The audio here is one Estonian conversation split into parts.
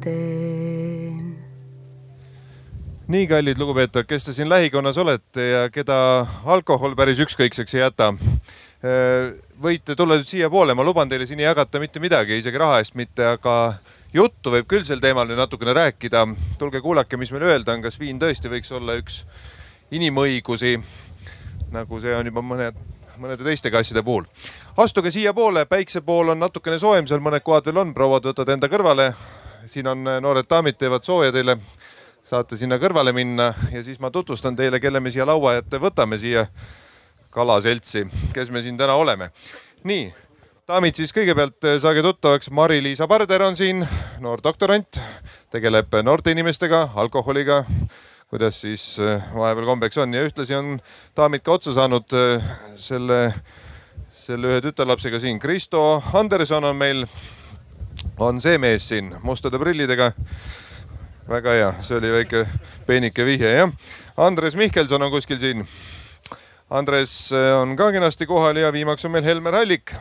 teen nii kallid lugupeetavad, kes te siin lähikonnas olete ja keda alkohol päris ükskõikseks ei jäta. võite tulla nüüd siiapoole, ma luban teile siin ei jagata mitte midagi, isegi raha eest mitte, aga juttu võib küll sel teemal nüüd natukene rääkida. tulge kuulake, mis meil öelda on, kas viin tõesti võiks olla üks inimõigusi, nagu see on juba mõned, mõnede teistega asjade puhul. astuge siiapoole, päikse pool on natukene soojem, seal mõned kohad veel on, prouad võtad enda kõrvale. Siin on noored daamid teevad sooja teile saate sinna kõrvale minna ja siis ma tutvustan teile, kelle me siia laua ette võtame siia kalaseltsi, kes me siin täna oleme. nii, daamid siis kõigepealt eh, saage tuttavaks, Mari-Liisa Parder on siin, noor doktorant, tegeleb noorte inimestega, alkoholiga, kuidas siis eh, vahepeal kombeks on ja ühtlasi on daamid ka otsa saanud eh, selle, selle ühe tütarlapsega siin. Kristo Anderson on meil, on see mees siin mustade prillidega väga hea, see oli väike peenike vihje, jah. Andres Mihkelson on kuskil siin. Andres äh, on ka kenasti kohal ja viimaks on meil Helmer Allik.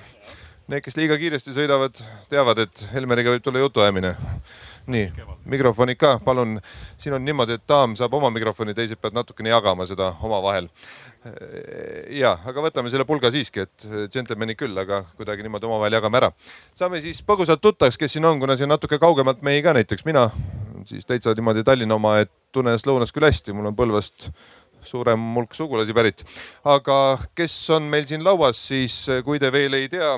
Need, kes liiga kiiresti sõidavad, teavad, et Helmeriga võib tulla jutuajamine. Nii, mikrofonid ka, palun. siin on niimoodi, et daam saab oma mikrofoni, teised peavad natukene jagama seda omavahel. Ja, aga võtame selle pulga siiski, et džentelmenid küll, aga kuidagi niimoodi omavahel jagame ära. saame siis põgusalt tuttavaks, kes siin on, kuna siin natuke kaugemalt mehi ka, näiteks mina siis täitsa niimoodi Tallinna oma, et tunnen ennast lõunas küll hästi, mul on Põlvast suurem hulk sugulasi pärit. aga kes on meil siin lauas, siis kui te veel ei tea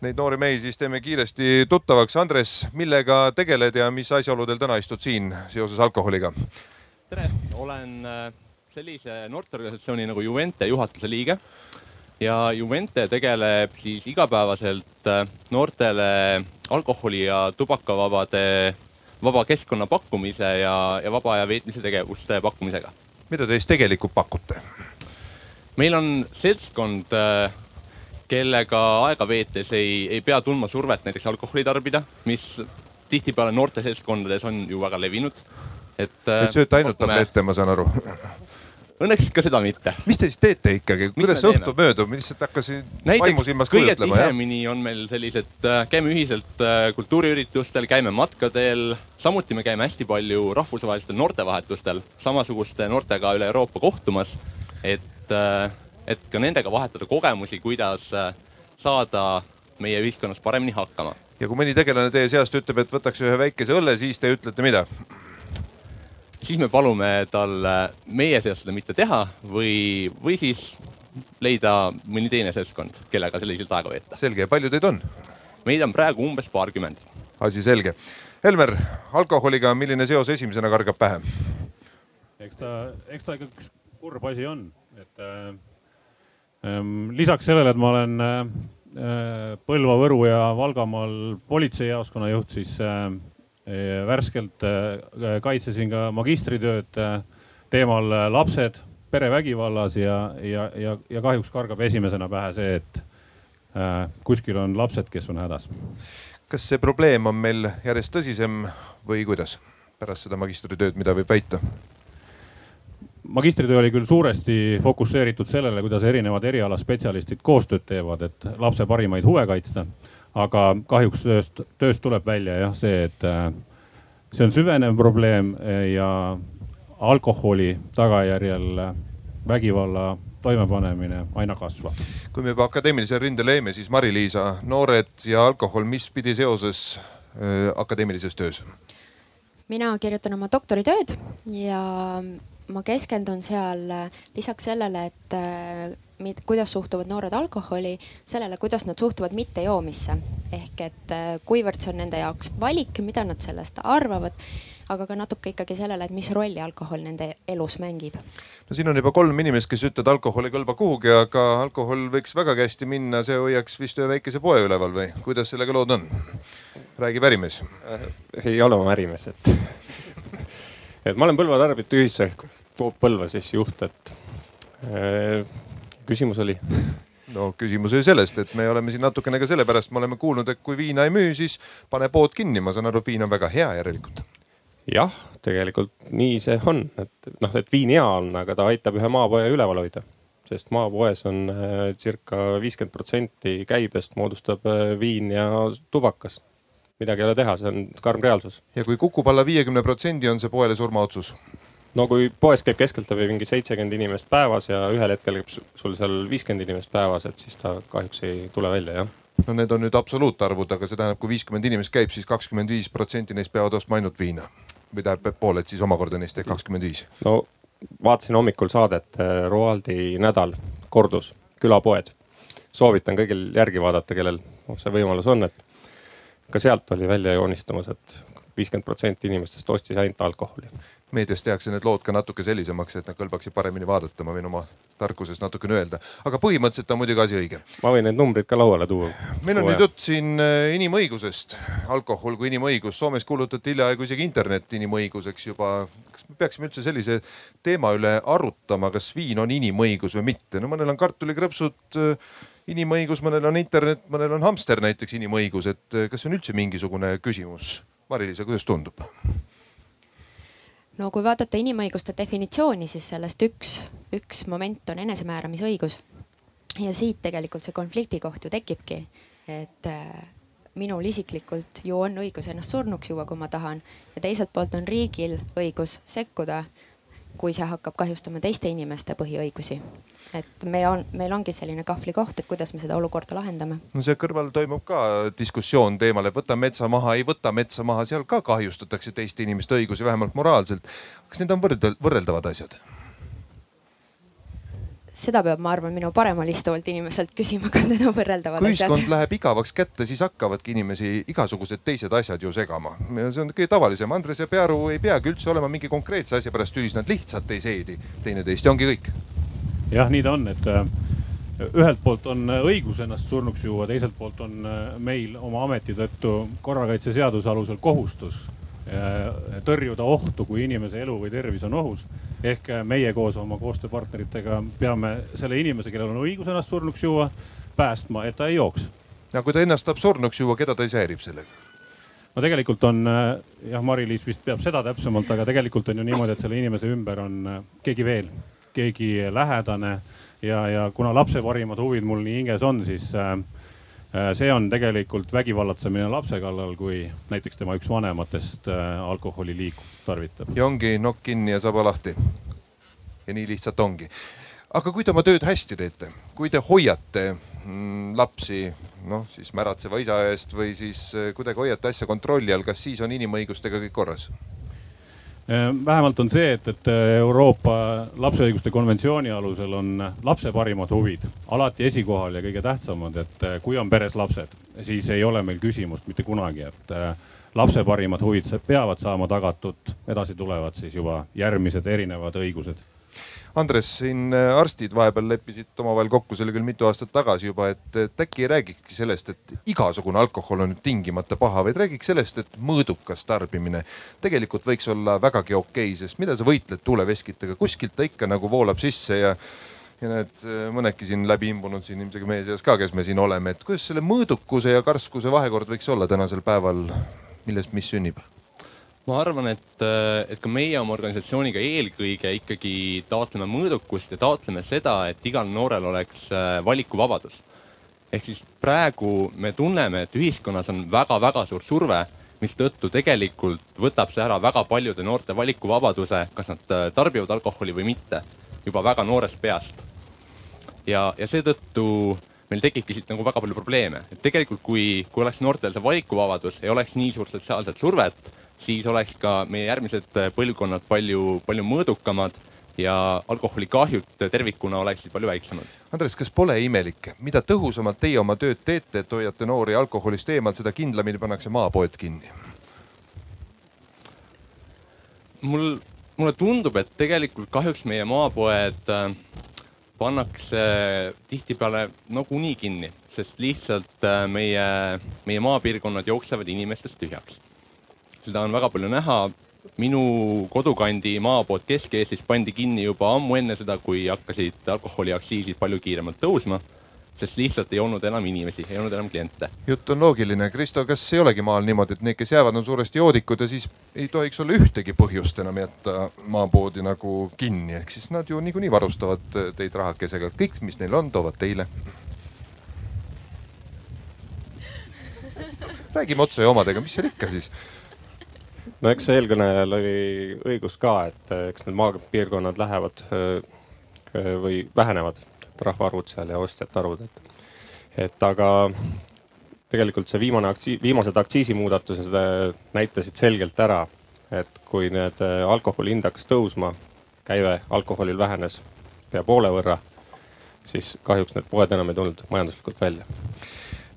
neid noori mehi, siis teeme kiiresti tuttavaks. Andres, millega tegeled ja mis asjaoludel täna istud siin seoses alkoholiga? tere, olen äh, sellise noorteorganisatsiooni nagu Juvente juhatuse liige ja Juvente tegeleb siis igapäevaselt äh, noortele alkoholi ja tubakavabade vaba keskkonna pakkumise ja, ja vaba aja veetmise tegevuste pakkumisega. Mida te siis tegelikult pakute? meil on seltskond, äh, kellega aega veetes ei, ei pea tundma survet näiteks alkoholi tarbida, mis tihtipeale noorte seltskondades on ju väga levinud. et. Te äh, sööte ainult tablette, ma saan aru Õnneks ka seda mitte. mis te siis teete ikkagi, kuidas see õhtu möödub, lihtsalt hakkasin vaimusilmas kujutlema? kõige tihemini on meil sellised, äh, käime ühiselt äh, kultuuriüritustel, käime matkadel, samuti me käime hästi palju rahvusvahelistel noortevahetustel, samasuguste noortega üle Euroopa kohtumas, et, äh, et ka nendega vahetada kogemusi, kuidas saada meie ühiskonnas paremini hakkama. ja kui mõni tegelane teie seast ütleb, et võtaks ühe väikese õlle, siis te ütlete mida? Siis me palume tal meie seas seda mitte teha või, või siis leida mõni teine seltskond, kellega selliselt aega veeta. selge, palju teid on? meid on praegu umbes paarkümmend. asi selge. Helmer, alkoholiga, milline seos esimesena kargab pähe? eks ta, eks ta ikka üks kurb asi on, et äh, ähm, lisaks sellele, et ma olen äh, Põlva, Võru ja Valgamaal politseijaoskonna juht, siis äh, värskelt äh, kaitsesin ka magistritööd äh, teemal äh, lapsed perevägivallas ja, ja, ja, ja kahjuks kargab esimesena pähe see, et kuskil on lapsed, kes on hädas. kas see probleem on meil järjest tõsisem või kuidas pärast seda magistritööd, mida võib väita? magistritöö oli küll suuresti fokusseeritud sellele, kuidas erinevad erialaspetsialistid koostööd teevad, et lapse parimaid huve kaitsta aga kahjuks tööst, tööst tuleb välja jah see, et äh, see on süvenev probleem äh, ja alkoholi tagajärjel vägivalla toimepanemine aina kasvab. kui me juba akadeemilisele rindele jäime, siis Mari-Liisa, noored ja alkohol, mis pidi seoses äh, akadeemilises töös? mina kirjutan oma doktoritööd ja ma keskendun seal lisaks sellele, et kuidas suhtuvad noored alkoholi, sellele, kuidas nad suhtuvad mittejoomisse. ehk et äh, kuivõrd see on nende jaoks valik, mida nad sellest arvavad, aga ka natuke ikkagi sellele, et mis rolli alkohol nende elus mängib. no siin on juba kolm inimest, kes ütlevad, alkohol ei kõlba kuhugi, aga alkohol võiks vägagi hästi minna, see hoiaks vist ühe väikese poe üleval või kuidas sellega lood on? räägib ärimees. Äh, ei ole ma ärimees, et et ma olen Põlva Tarbijate Ühise Põlva siis juht, et äh, küsimus oli? no küsimus oli sellest, et me oleme siin natukene ka sellepärast, me oleme kuulnud, et kui viina ei müü, siis pane pood kinni, ma saan aru, viin on väga hea järelikult. jah, tegelikult nii see on, et noh, et viin hea on, aga ta aitab ühe maapoe üleval hoida sest maapoes on äh, circa viiskümmend protsenti käibest moodustab äh, viin ja tubakas. midagi ei ole teha, see on karm reaalsus. ja kui kukub alla viiekümne protsendi, on see poele surmaotsus? No kui poes käib keskeltläbi mingi seitsekümmend inimest päevas ja ühel hetkel käib sul seal viiskümmend inimest päevas, et siis ta kahjuks ei tule välja, jah no need on nüüd absoluutarvud, aga see tähendab, kui viiskümmend inimest käib siis, siis kakskümmend viis protsenti neist peavad ostma ainult viina. või tähendab, pooled siis omakorda neist ehk kakskümmend viis. no vaatasin hommikul saadet äh, Roaldi nädal kordus, külapoed. soovitan kõigil järgi vaadata, kellel see võimalus on, et ka sealt oli välja joonistamas, et viiskümmend protsenti inimestest ostis ainult alkoholi. Meedias tehakse need lood ka natuke sellisemaks, et nad kõlbaksid paremini vaadata, ma võin oma tarkusest natukene öelda, aga põhimõtteliselt on muidugi asi õige. ma võin need numbrid ka lauale tuua. meil on nüüd jutt siin äh, inimõigusest, alkohol kui inimõigus. Soomes kuulutati hiljaaegu isegi internet inimõiguseks juba. kas me peaksime üldse sellise teema üle arutama, kas viin on inimõigus või mitte? no mõnel on kartulikrõpsud äh, inimõigus, mõnel on internet, mõnel on hamster näiteks inimõigus, et äh, kas see on üldse mingisugune küsimus? Mari-Liisa, kuidas tundub? No kui vaadata inimõiguste definitsiooni, siis sellest üks, üks moment on enesemääramisõigus. ja siit tegelikult see konfliktikoht ju tekibki, et äh, minul isiklikult ju on õigus ennast surnuks juua, kui ma tahan ja teiselt poolt on riigil õigus sekkuda kui see hakkab kahjustama teiste inimeste põhiõigusi. et meil on, meil ongi selline kahvlikoht, et kuidas me seda olukorda lahendame. no see kõrval toimub ka diskussioon teemal, et võta metsa maha, ei võta metsa maha, seal ka kahjustatakse teiste inimeste õigusi, vähemalt moraalselt. kas need on võrdel-, võrreldavad asjad? Seda peab, ma arvan, minu paremal istuvalt inimeselt küsima, kas need on võrreldavad kui asjad. kui ühiskond läheb igavaks kätte, siis hakkavadki inimesi igasugused teised asjad ju segama. see on kõige tavalisem. Andres ja Pearu ei peagi üldse olema mingi konkreetse asja pärast tülis, nad lihtsalt ei seedi teineteist ja ongi kõik. jah, nii ta on, et äh, ühelt poolt on õigus ennast surnuks juua, teiselt poolt on äh, meil oma ameti tõttu korrakaitseseaduse alusel kohustus äh, tõrjuda ohtu, kui inimese elu või tervis on ohus ehk äh, meie koos oma koostööpartneritega peame selle inimese, kellel on õigus ennast surnuks juua, päästma, et ta ei jooks. ja kui ta ennast tahab surnuks juua, keda ta siis häirib sellega? no tegelikult on äh, jah, Mari-Liis vist peab seda täpsemalt, aga tegelikult on ju niimoodi, et selle inimese ümber on äh, keegi veel, keegi lähedane ja, ja kuna lapse parimad huvid mul nii hinges on, siis äh, see on tegelikult vägivallatsemine lapse kallal, kui näiteks tema üks vanematest alkoholi liiku tarvitab. ja ongi nokk kinni ja saba lahti. ja nii lihtsalt ongi. aga kui te oma tööd hästi teete, kui te hoiate mm, lapsi noh, siis märatseva isa eest või siis eh, kuidagi hoiate asja kontrolli all, kas siis on inimõigustega kõik korras? Ehm, vähemalt on see, et, et Euroopa lapse õiguste konventsiooni alusel on lapse parimad huvid alati esikohal ja kõige tähtsamad, et eh, kui on peres lapsed, siis ei ole meil küsimust mitte kunagi, et eh, lapse parimad huvid peavad saama tagatud, edasi tulevad siis juba järgmised erinevad õigused Andres, siin äh, arstid vahepeal leppisid omavahel kokku, see oli küll mitu aastat tagasi juba, et, et äkki ei räägikski sellest, et igasugune alkohol on nüüd tingimata paha, vaid räägiks sellest, et mõõdukas tarbimine tegelikult võiks olla vägagi okei okay,, sest mida sa võitled tuuleveskitega, kuskilt ta ikka nagu voolab sisse ja ja need äh, mõnedki siin läbi imbunud siin ilmselt meie seas ka, kes me siin oleme, et kuidas selle mõõdukuse ja karskuse vahekord võiks olla tänasel päeval, millest mis sünnib? Ma arvan, et, äh, et ka meie oma organisatsiooniga eelkõige ikkagi taotleme mõõdukust ja taotleme seda, et igal noorel oleks äh, valikuvabadus. ehk siis praegu me tunneme, et ühiskonnas on väga-väga suur surve, mistõttu tegelikult võtab see ära väga paljude noorte valikuvabaduse, kas nad äh, tarbivad alkoholi või mitte, juba väga noorest peast. ja, ja seetõttu meil tekibki siit nagu väga palju probleeme, et tegelikult kui, kui oleks noortel see valikuvabadus, ei oleks nii suurt sotsiaalset survet siis oleks ka meie järgmised põlvkonnad palju, palju mõõdukamad ja alkoholikahjud tervikuna oleksid palju väiksemad. Andres, kas pole imelik, mida tõhusamalt teie oma tööd teete, et hoiate noori alkoholist eemal, seda kindlamini pannakse maapoed kinni? mul, mulle tundub, et tegelikult kahjuks meie maapoed äh, pannakse tihtipeale nagunii kinni, sest lihtsalt äh, meie, meie maapiirkonnad jooksevad inimestest tühjaks seda on väga palju näha. minu kodukandi maapood Kesk-Eestis pandi kinni juba ammu enne seda, kui hakkasid alkoholiaktsiisid palju kiiremalt tõusma sest lihtsalt ei olnud enam inimesi, ei olnud enam kliente. jutt on loogiline. Kristo, kas ei olegi maal niimoodi, et need, kes jäävad, on suuresti joodikud ja siis ei tohiks olla ühtegi põhjust enam jätta maapoodi nagu kinni, ehk siis nad ju niikuinii varustavad teid rahakesega, kõik, mis neil on, toovad teile räägime otse omadega, mis seal ikka siis no eks eelkõnelejal oli õigus ka, et eks need maapiirkonnad lähevad või vähenevad, rahvaarvud seal ja ostjate arvud, et. et aga tegelikult see viimane aktsiis, viimased aktsiisimuudatused näitasid selgelt ära, et kui need alkoholi hind hakkas tõusma, käive alkoholil vähenes pea poole võrra, siis kahjuks need poed enam ei tulnud majanduslikult välja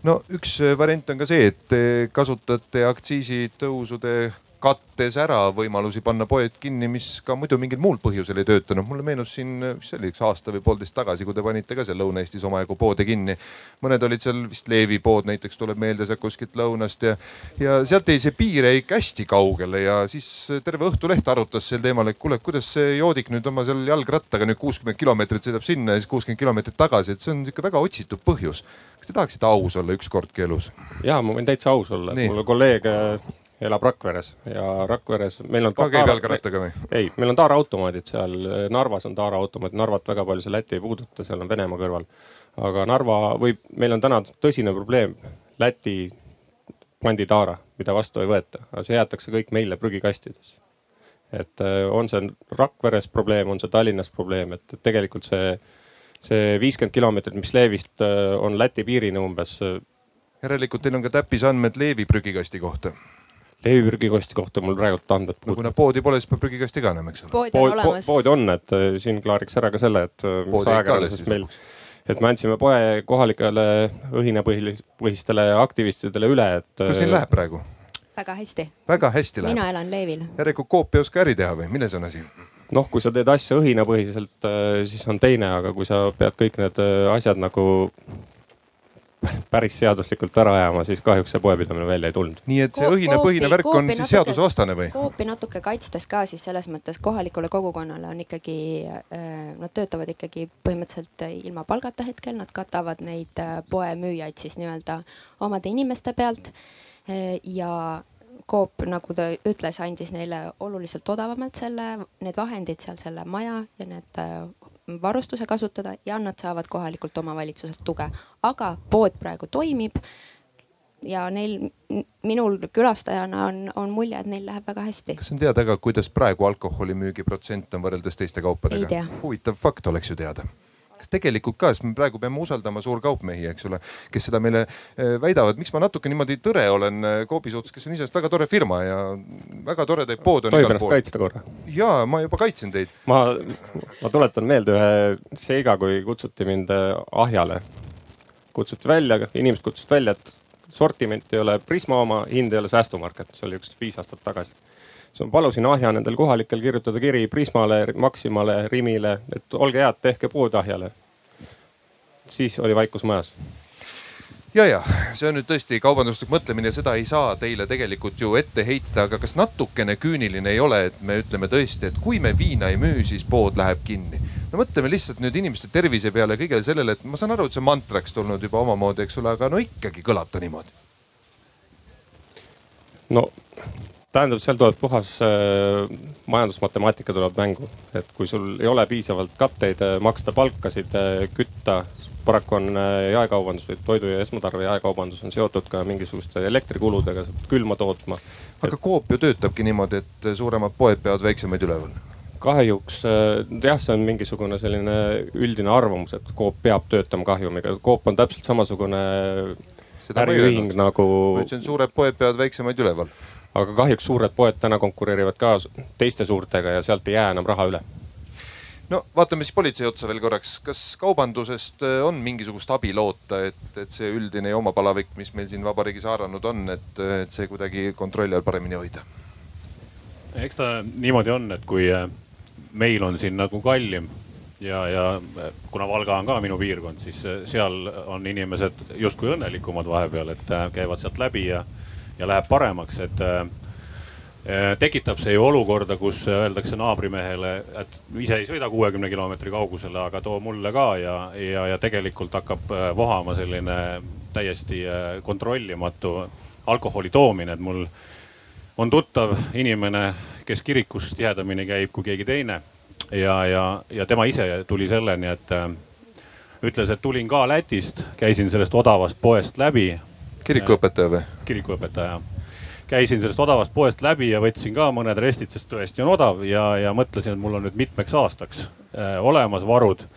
no üks variant on ka see, et te kasutate aktsiisitõusude kattes ära võimalusi panna poed kinni, mis ka muidu mingil muul põhjusel ei töötanud. mulle meenus siin, mis see oli, üks aasta või poolteist tagasi, kui te panite ka seal Lõuna-Eestis omajagu poode kinni. mõned olid seal vist Leevi pood näiteks tuleb meelde sealt kuskilt lõunast ja, ja sealt jäi see piir jäi ikka hästi kaugele ja siis terve Õhtuleht arutas sel teemal, et kuule, kuidas see joodik nüüd oma seal jalgrattaga nüüd kuuskümmend kilomeetrit sõidab sinna ja siis kuuskümmend kilomeetrit tagasi, et see on ikka väga otsitud põhjus. kas te tahaksite aus olla ükskordki elus? ja ma võin täitsa aus olla, mul kolleeg elab Rakveres ja Rakveres meil on. ka käib jalgrattaga või? ei, meil on taaraautomaadid seal, Narvas on taaraautomaat, Narvat väga palju see Läti ei puuduta, seal on Venemaa kõrval. aga Narva võib, meil on täna tõsine probleem, Läti panditaara, mida vastu ei võeta, see jäetakse kõik meile prügikastides. et äh, on see Rakveres probleem, on see Tallinnas probleem, et, et tegelikult see, see viiskümmend kilomeetrit, mis Leevist äh, on Läti piirini umbes. Äh, järelikult teil on ka täppisandmed Leevi prügikasti kohta Leevi prügikosti kohta mul praegult andmed puuduvad. no kuna poodi pole, siis peab prügikasti ka enam, eks ole. pood on olemas. pood on, et äh, siin klaariks ära ka selle, et äh, mis ajakirjanduses meil, et me andsime poe kohalikele õhinapõhistele aktivistidele üle, et. kuidas neil äh, läheb praegu? väga hästi. väga hästi läheb. mina elan Leevil. järelikult Coop ei oska äri teha või milles on asi? noh, kui sa teed asja õhinapõhiselt, siis on teine, aga kui sa pead kõik need asjad nagu päris seaduslikult ära ajama, siis kahjuks see poepidamine välja ei tulnud. nii et see õhinapõhine värk on siis seadusevastane või? Coopi natuke kaitstes ka siis selles mõttes kohalikule kogukonnale on ikkagi, äh, nad töötavad ikkagi põhimõtteliselt ilma palgata hetkel, nad katavad neid äh, poemüüjaid siis nii-öelda omade inimeste pealt. Äh, ja Coop, nagu ta ütles, andis neile oluliselt odavamalt selle, need vahendid seal, selle maja ja need varustuse kasutada ja nad saavad kohalikult omavalitsuselt tuge. aga pood praegu toimib ja neil, minul külastajana on, on mulje, et neil läheb väga hästi. kas on teada ka, kuidas praegu alkoholimüügi protsent on võrreldes teiste kaupadega? huvitav fakt oleks ju teada kas tegelikult ka, sest me praegu peame usaldama suurkaupmehi, eks ole, kes seda meile eh, väidavad. miks ma natuke niimoodi tõre olen eh, Coopi suhtes, kes on iseenesest väga tore firma ja väga toredaid poode on. tohib ennast kaitsta korra? ja ma juba kaitsen teid. ma, ma tuletan meelde ühe seiga, kui kutsuti mind eh, ahjale. kutsuti välja, inimesed kutsusid välja, et sortiment ei ole Prisma oma, hind ei ole säästumarket, see oli üks viis aastat tagasi siis ma palusin ahja nendel kohalikel kirjutada kiri Prismale, Maximale, Rimile, et olge head, tehke pood ahjale. siis oli vaikus majas ja, ja see on nüüd tõesti kaubanduslik mõtlemine seda ei saa teile tegelikult ju ette heita, aga kas natukene küüniline ei ole, et me ütleme tõesti, et kui me viina ei müü, siis pood läheb kinni. no mõtleme lihtsalt nüüd inimeste tervise peale, kõigele sellele, et ma saan aru, et see mantraks tulnud juba omamoodi, eks ole, aga no ikkagi kõlab ta niimoodi. no tähendab, seal tuleb puhas äh, majandusmatemaatika tuleb mängu, et kui sul ei ole piisavalt katteid äh, maksta palkasid äh,, kütta, paraku on äh, jaekaubandus või toidu ja esmatarve jaekaubandus on seotud ka mingisuguste elektrikuludega, sa pead külma tootma. aga et... Coop ju töötabki niimoodi, et suuremad poed peavad väiksemaid üleval kahjuks äh, jah, see on mingisugune selline üldine arvamus, et Coop peab töötama kahjumiga. Coop on täpselt samasugune äriühing nagu. ma ütlesin, suured poed peavad väiksemaid üleval aga kahjuks suured poed täna konkureerivad ka teiste suurtega ja sealt ei jää enam raha üle no vaatame siis politsei otsa veel korraks, kas kaubandusest äh, on mingisugust abi loota, et, et see üldine joomapalavik, mis meil siin vabariigis haaranud on, et, et see kuidagi kontrolli all paremini hoida? eks ta niimoodi on, et kui äh, meil on siin nagu kallim ja, ja äh, kuna Valga on ka minu piirkond, siis seal on inimesed justkui õnnelikumad vahepeal, et käivad sealt läbi ja ja läheb paremaks, et äh, äh, tekitab see ju olukorda, kus öeldakse naabrimehele, et ise ei sõida kuuekümne kilomeetri kaugusele, aga too mulle ka ja, ja, ja tegelikult hakkab äh, vohama selline täiesti kontrollimatu alkoholi toomine, et mul on tuttav inimene, kes kirikus tihedamini käib kui keegi teine ja, ja, ja tema ise tuli selleni, et ütles, et tulin ka Lätist, käisin sellest odavast poest läbi kirikuõpetaja või? kirikuõpetaja. käisin sellest odavast poest läbi ja võtsin ka mõned restid, sest tõesti on odav ja, ja mõtlesin, et mul on nüüd mitmeks aastaks äh, olemas varud.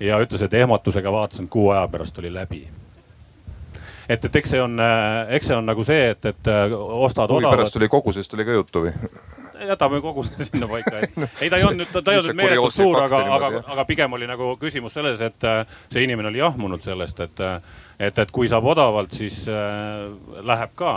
ja ütles, et ehmatusega vaatasin, kuu aja pärast oli läbi et, et eks see on, äh, eks see on nagu see, et, et äh, ostad odavat. pärast tuli kogusest oli ka juttu või? jätame koguse sinna paika. ei, ta ei olnud, ta ei olnud meeletult suur, aga, aga, aga pigem oli nagu küsimus selles, et äh, see inimene oli jahmunud sellest, et et, et kui saab odavalt, siis äh, läheb ka.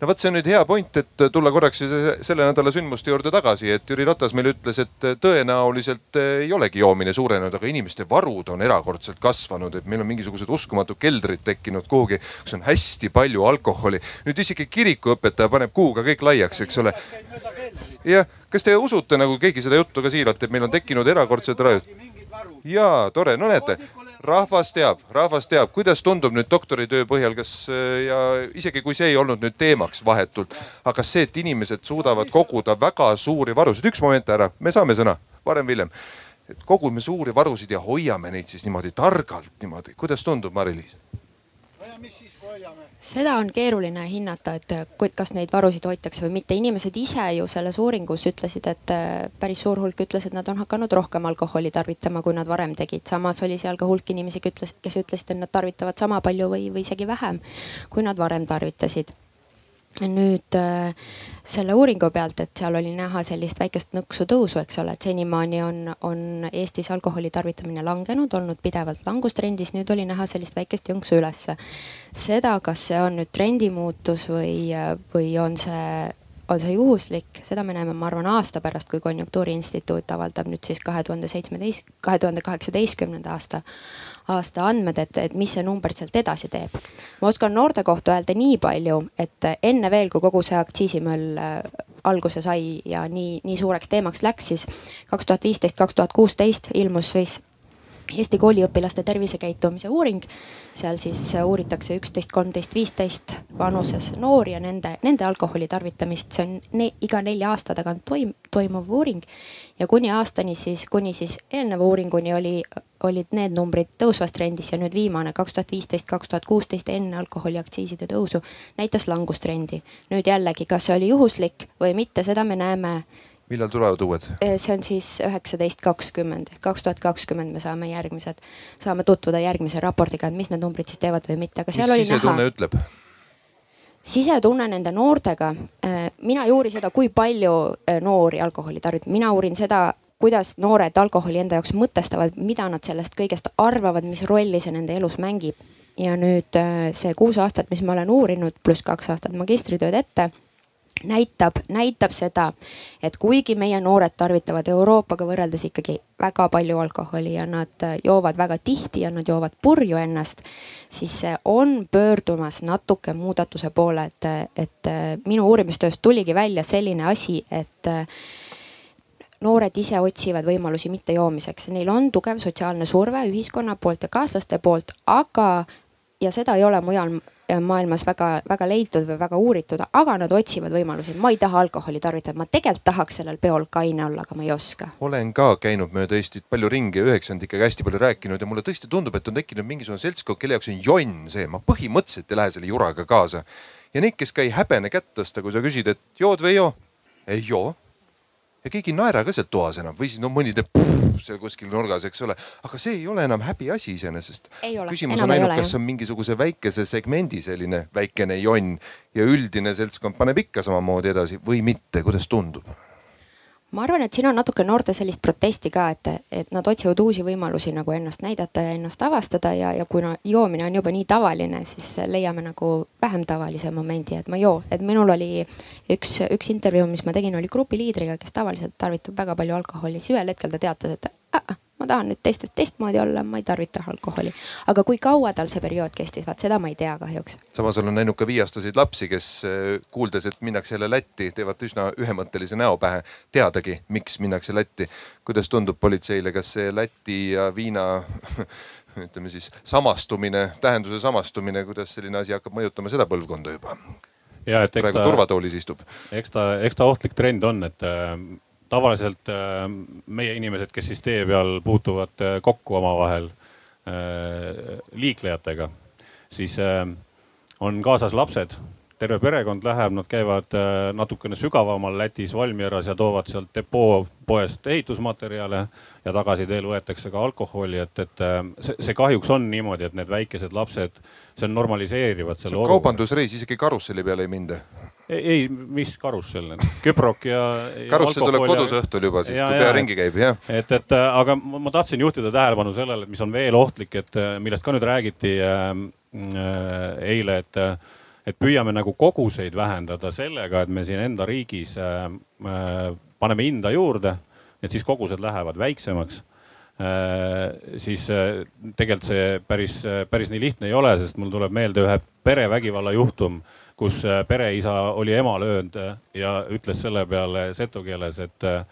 no vot, see on nüüd hea point, et tulla korraks selle nädala sündmuste juurde tagasi, et Jüri Ratas meile ütles, et tõenäoliselt äh, ei olegi joomine suurenenud, aga inimeste varud on erakordselt kasvanud, et meil on mingisugused uskumatud keldrid tekkinud kuhugi, kus on hästi palju alkoholi. nüüd isegi kirikuõpetaja paneb kuuga kõik laiaks, eks ole. jah, kas te usute nagu keegi seda juttu ka siiralt, et meil on tekkinud erakordsed rajud? jaa, tore, no näete rahvas teab, rahvas teab, kuidas tundub nüüd doktoritöö põhjal, kas äh, ja isegi kui see ei olnud nüüd teemaks vahetult, aga see, et inimesed suudavad koguda väga suuri varusid, üks moment ära, me saame sõna varem-hiljem. et kogume suuri varusid ja hoiame neid siis niimoodi targalt niimoodi, kuidas tundub, Mari-Liis? Seda on keeruline hinnata, et kas neid varusid hoitakse või mitte. inimesed ise ju selles uuringus ütlesid, et äh, päris suur hulk ütles, et nad on hakanud rohkem alkoholi tarvitama, kui nad varem tegid. samas oli seal ka hulk inimesi, kes ütlesid, et nad tarvitavad sama palju või, või isegi vähem, kui nad varem tarvitasid nüüd äh, selle uuringu pealt, et seal oli näha sellist väikest nõksu tõusu, eks ole, et senimaani on, on Eestis alkoholi tarvitamine langenud, olnud pidevalt langustrendis, nüüd oli näha sellist väikest jõnksu ülesse. seda, kas see on nüüd trendimuutus või, või on see on see juhuslik, seda me näeme, ma arvan, aasta pärast, kui Konjunktuuriinstituut avaldab nüüd siis kahe tuhande seitsmeteist, kahe tuhande kaheksateistkümnenda aasta aasta andmed, et, et mis see number sealt edasi teeb. ma oskan noorte kohta öelda nii palju, et enne veel, kui kogu see aktsiisimöll äh, alguse sai ja nii, nii suureks teemaks läks, siis kaks tuhat viisteist, kaks tuhat kuusteist ilmus siis Eesti kooliõpilaste tervisekäitumise uuring. seal siis uuritakse üksteist, kolmteist, viisteist vanuses noori ja nende, nende alkoholi tarvitamist, see on ne, iga nelja aasta tagant toim, toimuv uuring. ja kuni aastani siis, kuni siis eelneva uuringuni oli, olid need numbrid tõusvas trendis ja nüüd viimane kaks tuhat viisteist, kaks tuhat kuusteist enne alkoholiaktsiiside tõusu näitas langustrendi. nüüd jällegi, kas see oli juhuslik või mitte, seda me näeme millal tulevad uued? Äh, see on siis üheksateist, kakskümmend, kaks tuhat kakskümmend me saame järgmised, saame tutvuda järgmise raportiga, et mis need numbrid siis teevad või mitte, aga seal mis oli sisetunne näha. ütleb? sisetunne nende noortega, äh, mina ei uuri seda, kui palju äh, noori alkoholi tarvitab, mina uurin seda, kuidas noored alkoholi enda jaoks mõtestavad, mida nad sellest kõigest arvavad, mis rolli see nende elus mängib. ja nüüd see kuus aastat, mis ma olen uurinud, pluss kaks aastat magistritööd ette näitab, näitab seda, et kuigi meie noored tarvitavad Euroopaga võrreldes ikkagi väga palju alkoholi ja nad joovad väga tihti ja nad joovad purju ennast, siis see on pöördumas natuke muudatuse poole, et, et minu uurimistööst tuligi välja selline asi, et noored ise otsivad võimalusi mittejoomiseks, neil on tugev sotsiaalne surve ühiskonna poolt ja kaaslaste poolt, aga ja seda ei ole mujal maailmas väga, väga leitud või väga uuritud, aga nad otsivad võimalusi. ma ei taha alkoholi tarvitada, ma tegelikult tahaks sellel peol kaine olla, aga ma ei oska. olen ka käinud mööda Eestit palju ringi, üheksandikega hästi palju rääkinud ja mulle tõesti tundub, et on tekkinud mingisugune seltskond, kelle jaoks on jonn see, ma põhimõtteliselt ei lähe selle juraga kaasa. ja neid, kes ka ei häbene kätt tõsta, kui sa küsid, et jood või ei joo? ei joo ja keegi ei naera ka seal toas enam. Või siis no mõni teeb seal kuskil nurgas, eks ole, aga see ei ole enam häbiasi iseenesest. küsimus on ainult, kas on mingisuguse väikese segmendi selline väikene jonn ja üldine seltskond paneb ikka samamoodi edasi või mitte, kuidas tundub? Ma arvan, et siin on natuke noorte sellist protesti ka, et, et nad otsivad uusi võimalusi nagu ennast näidata ja ennast avastada ja, ja kuna joomine on juba nii tavaline, siis leiame nagu vähem tavalise momendi, et ma ei joo. et minul oli üks, üks intervjuu, mis ma tegin, oli grupiliidriga, kes tavaliselt tarvitab väga palju alkoholi, siis ühel hetkel ta teatas, et ma tahan nüüd teistest teistmoodi olla, ma ei tarvita alkoholi. aga kui kaua tal see periood kestis, vaat seda ma ei tea kahjuks. samas olen näinud ka viieaastaseid lapsi, kes eh, kuuldes, et minnakse jälle Lätti, teevad üsna ühemõttelise näo pähe, teadagi, miks minnakse Lätti. kuidas tundub politseile, kas see Läti ja viina ütleme siis samastumine, tähenduse samastumine, kuidas selline asi hakkab mõjutama seda põlvkonda juba? ja et eks ta, turvatoolis istub. eks ta, eks ta ohtlik trend on, et äh, tavaliselt äh, meie inimesed, kes siis tee peal puutuvad äh, kokku omavahel äh, liiklejatega, siis on kaasas lapsed. Terve perekond läheb, nad käivad natukene sügavamal Lätis Valmieras ja toovad sealt depoo poest ehitusmaterjale ja tagasi teel võetakse ka alkoholi, et, et see, see kahjuks on niimoodi, et need väikesed lapsed, see on normaliseerivad selle kaubandusreis, isegi karusselli peale ei minda ei, mis karussell, küprok ja, ja. karussell tuleb kodus õhtul juba siis, kui pea ringi käib, jah. et, et äh, aga ma tahtsin juhtida tähelepanu sellele, et mis on veel ohtlik, et millest ka nüüd räägiti äh, eile, et äh, et püüame nagu koguseid vähendada sellega, et me siin enda riigis äh, äh, paneme hinda juurde, et siis kogused lähevad väiksemaks äh,. siis äh, tegelikult see päris, päris nii lihtne ei ole, sest mul tuleb meelde ühe perevägivalla juhtum, kus äh, pereisa oli ema löönud ja ütles selle peale setu keeles, et äh,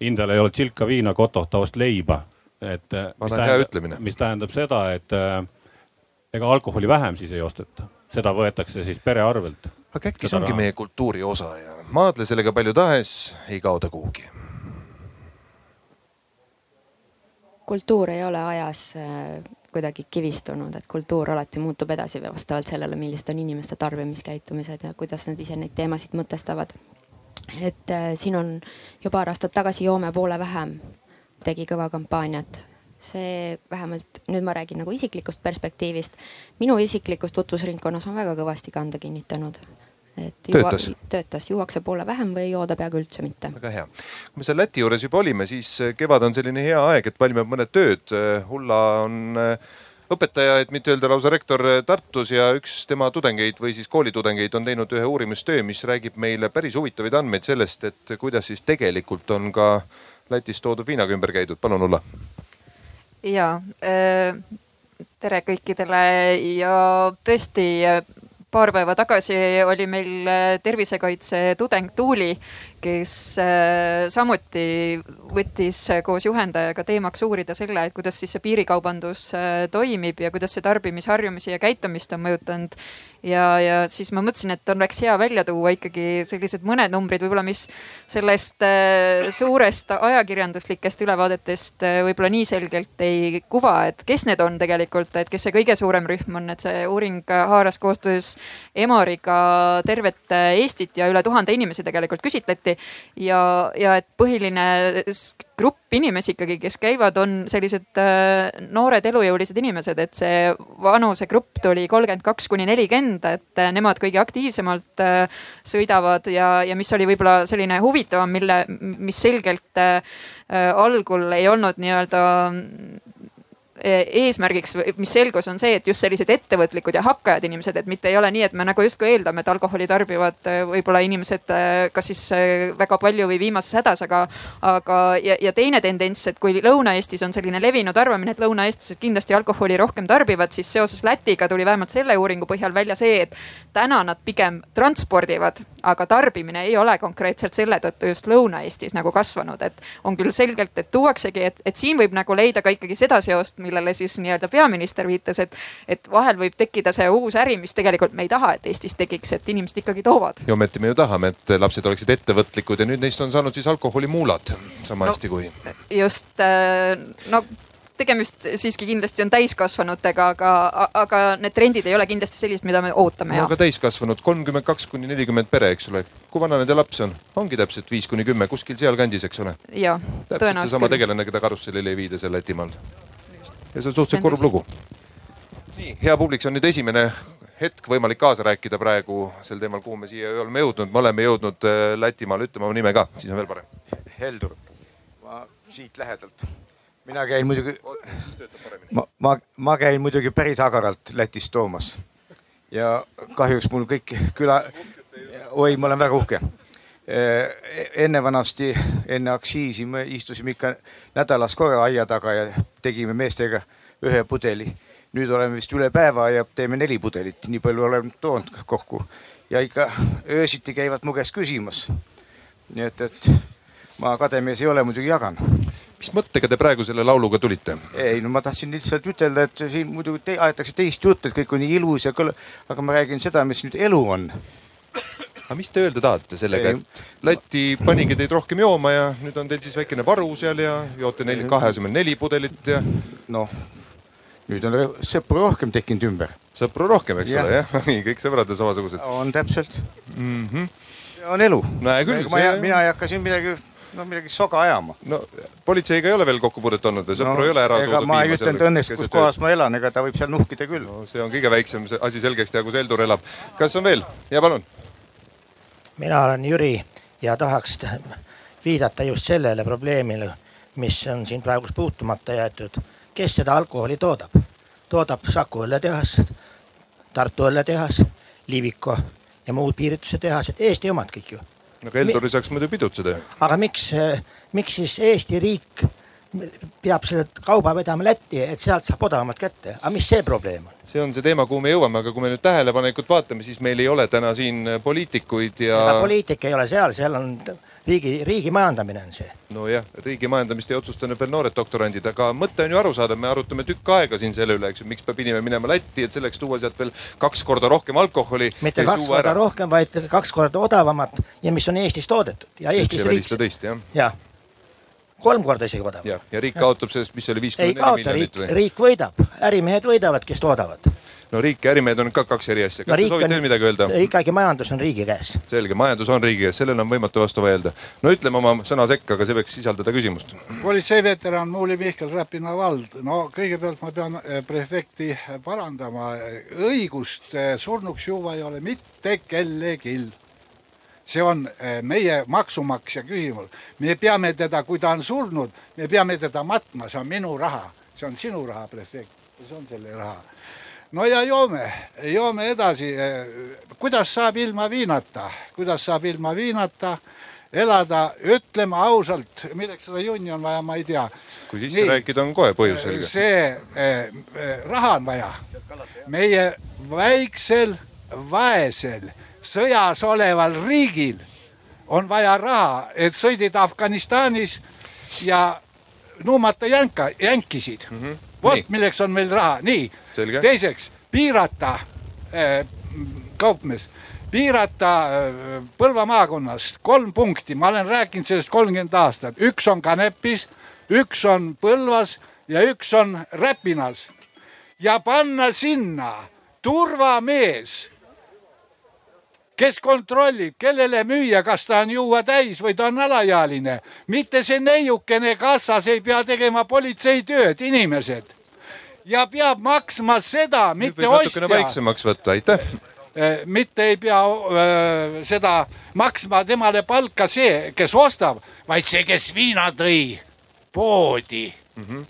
hindel ei ole tšilka viina, kotoh taost leiba. et mis tähendab, mis tähendab seda, et ega alkoholi vähem siis ei osteta seda võetakse siis pere arvelt. aga äkki see ongi raha. meie kultuuri osa ja maadle sellega palju tahes, ei kao ta kuhugi. kultuur ei ole ajas äh, kuidagi kivistunud, et kultuur alati muutub edasi vastavalt sellele, millised on inimeste tarbimiskäitumised ja kuidas nad ise neid teemasid mõtestavad. et äh, siin on ju paar aastat tagasi Joome poole vähem tegi kõva kampaaniat see vähemalt nüüd ma räägin nagu isiklikust perspektiivist. minu isiklikus tutvusringkonnas on väga kõvasti kanda kinnitanud. Et juua, töötas, töötas, juuakse poole vähem või ei jooda peaaegu üldse mitte. väga hea. kui me seal Läti juures juba olime, siis eh, kevad on selline hea aeg, et valmivad mõned tööd. Eh, Ulla on eh, õpetaja, et mitte öelda lausa rektor Tartus ja üks tema tudengeid või siis koolitudengeid on teinud ühe uurimustöö, mis räägib meile päris huvitavaid andmeid sellest, et kuidas siis tegelikult on ka Lätis toodud viinaga ümber käidud. palun, Ulla ja äh, tere kõikidele ja tõesti paar päeva tagasi oli meil äh, tervisekaitse tudeng Tuuli, kes äh, samuti võttis koos juhendajaga teemaks uurida selle, et kuidas siis see piirikaubandus toimib ja kuidas see tarbimisharjumusi ja käitumist on mõjutanud. Ja, ja siis ma mõtlesin, et oleks hea välja tuua ikkagi sellised mõned numbrid võib-olla, mis sellest äh, suurest ajakirjanduslikest ülevaadetest äh, võib-olla nii selgelt ei kuva, et kes need on tegelikult, et kes see kõige suurem rühm on, et see uuring haaras koostöös Emoriga tervet Eestit ja üle tuhande inimese tegelikult küsitleti ja, ja et põhiline grupp inimesi ikkagi, kes käivad, on sellised äh, noored elujõulised inimesed, et see vanusegrupp tuli kolmkümmend kaks kuni nelikümmend, et äh, nemad kõige aktiivsemalt äh, sõidavad ja, ja mis oli võib-olla selline huvitavam, mille, mis selgelt algul ei olnud nii-öelda eesmärgiks, mis selgus, on see, et just sellised ettevõtlikud ja hakkajad inimesed, et mitte ei ole nii, et me nagu justkui eeldame, et alkoholi tarbivad eh, võib-olla inimesed eh, kas siis väga palju või viimases hädas, aga, aga ja, ja teine tendents, et kui Lõuna-Eestis on selline levinud arvamine, et lõunaeestlased kindlasti alkoholi rohkem tarbivad, siis seoses Lätiga tuli vähemalt selle uuringu põhjal välja see, et täna nad pigem transpordivad, aga tarbimine ei ole konkreetselt selle tõttu just Lõuna-Eestis nagu kasvanud, et on küll selgelt, et tuuaksegi, et, et siin võib nagu leida ka ikkagi seda seost millele siis nii-öelda peaminister viitas, et, et vahel võib tekkida see uus äri, mis tegelikult me ei taha, et Eestis tekiks, et inimesed ikkagi toovad. ja ometi me ju tahame, et lapsed oleksid ettevõtlikud ja nüüd neist on saanud siis alkoholimuulad sama no, hästi kui. just, äh, no tegemist siiski kindlasti on täiskasvanutega, aga, aga need trendid ei ole kindlasti sellised, mida me ootame. no aga täiskasvanud kolmkümmend kaks kuni nelikümmend pere, eks ole. kui vana nende laps on? ongi täpselt viis kuni kümme, kuskil sealkandis, eks ole. täpselt seesama tegelane, keda karussellile ei viida seal Lätimaal ja see on suhteliselt kurb lugu. nii, hea publik, see on nüüd esimene hetk võimalik kaasa rääkida praegu sel teemal, kuhu me siia oleme jõudnud. me oleme jõudnud äh, Lätimaale, ütleme oma nime ka, siis on veel parem. Heldur, ma siit lähedalt. Mina käin muidugi, ma, ma, ma käin muidugi päris agaralt Lätist toomas. ja kahjuks mul kõik küla, oi, ma olen väga uhke enne vanasti, enne aktsiisi me istusime ikka nädalas korra aia taga ja tegime meestega ühe pudeli. nüüd oleme vist üle päeva ja teeme neli pudelit, nii palju oleme toonud kokku ja ikka öösiti käivad mu käest küsimas. nii et, et ma kademees ei ole, muidugi jagan. Mis mõttega te praegu selle lauluga tulite? ei, no ma tahtsin lihtsalt ütelda, et siin muidugi te, aetakse teist juttu, et kõik on nii ilus ja kõl-, aga ma räägin seda, mis nüüd elu on aga mis te öelda tahate sellega, et Läti panigi teid rohkem jooma ja nüüd on teil siis väikene varu seal ja joote neil kahe asemel neli pudelit ja? noh, nüüd on sõpru rohkem tekkinud ümber. sõpru rohkem, eks Jah. ole, jah, nii kõik sõbrad on samasugused on täpselt mm. -hmm. see on elu. mina ei hakka siin midagi, no midagi soga ajama. no politseiga ei ole veel kokkupuudet olnud või sõpru no, ei ole ära toodud ma ei ütelnud õnneks, kus kohas ma elan, ega ta võib seal nuhkida küll. no see on kõige väiksem asi selgeks teha, kus Heldur elab. kas on veel? ja palun. mina olen Jüri ja tahaks viidata just sellele probleemile, mis on siin praegu puutumata jäetud. kes seda alkoholi toodab? toodab Saku õlletehas, Tartu õlletehas, Liviko ja muud piirituse tehased, Eesti omad kõik ju. No Heldur ei saaks muidu pidutseda aga miks, miks siis Eesti riik peab selle kauba vedama Lätti, et sealt saab odavamalt kätte, aga mis see probleem on? see on see teema, kuhu me jõuame, aga kui me nüüd tähelepanelikult vaatame, siis meil ei ole täna siin poliitikuid ja ega poliitika ei ole seal, seal on riigi, riigi majandamine on see. nojah, riigi majandamist ei otsusta nüüd veel noored doktorandid, aga mõte on ju arusaadav, me arutame tükk aega siin selle üle, eks ju, miks peab inimene minema Lätti, et selleks tuua sealt veel kaks korda rohkem alkoholi. mitte kaks korda rohkem, vaid kaks korda odavamat ja mis on Eestis toodetud ja Eestis riik teist jah, jah, kolm korda isegi odavam. ja, ja riik kaotab sellest, mis see oli, viiskümmend neli miljonit riik, või? riik võidab, ärimehed võidavad, kes toodavad. No riik ja ärimehed on ka kaks eri asja, kas te soovite veel midagi öelda? ikkagi majandus on riigi käes. selge, majandus on riigi käes, sellele on võimatu vastu vaielda. no ütleme oma sõna sekka, aga see võiks sisaldada küsimust. politseiveteran Muuli Mihkel Räpina vald, no kõigepealt ma pean eh, prefekti parandama, õigust eh, surnuks juua ei ole mitte kellelgi. see on eh, meie maksumaksja küsimus, me peame teda, kui ta on surnud, me peame teda matma, see on minu raha, see on sinu raha, prefekt, see on selle raha no ja joome, joome edasi. kuidas saab ilma viinata, kuidas saab ilma viinata elada, ütleme ausalt, milleks seda junni on vaja, ma ei tea. kui sisse rääkida, on kohe põhjus selge. see eh, eh, raha on vaja. meie väiksel, vaesel, sõjas oleval riigil on vaja raha, et sõdida Afganistanis ja nuumata jänka, jänkisid mm. -hmm. Vot milleks on meil raha, nii. Teiseks piirata äh,, kaupmees, piirata äh, Põlva maakonnas kolm punkti, ma olen rääkinud sellest kolmkümmend aastat, üks on Kanepis, üks on Põlvas ja üks on Räpinas. Ja panna sinna turvamees kes kontrollib, kellele müüa, kas ta on juua täis või ta on alaealine. mitte see neiukene kassas ei pea tegema politseitööd, inimesed. ja peab maksma seda, mitte võib natukene ostja. väiksemaks võtta, aitäh. mitte ei pea öö, seda maksma temale palka see, kes ostab, vaid see, kes viina tõi poodi. Mhm.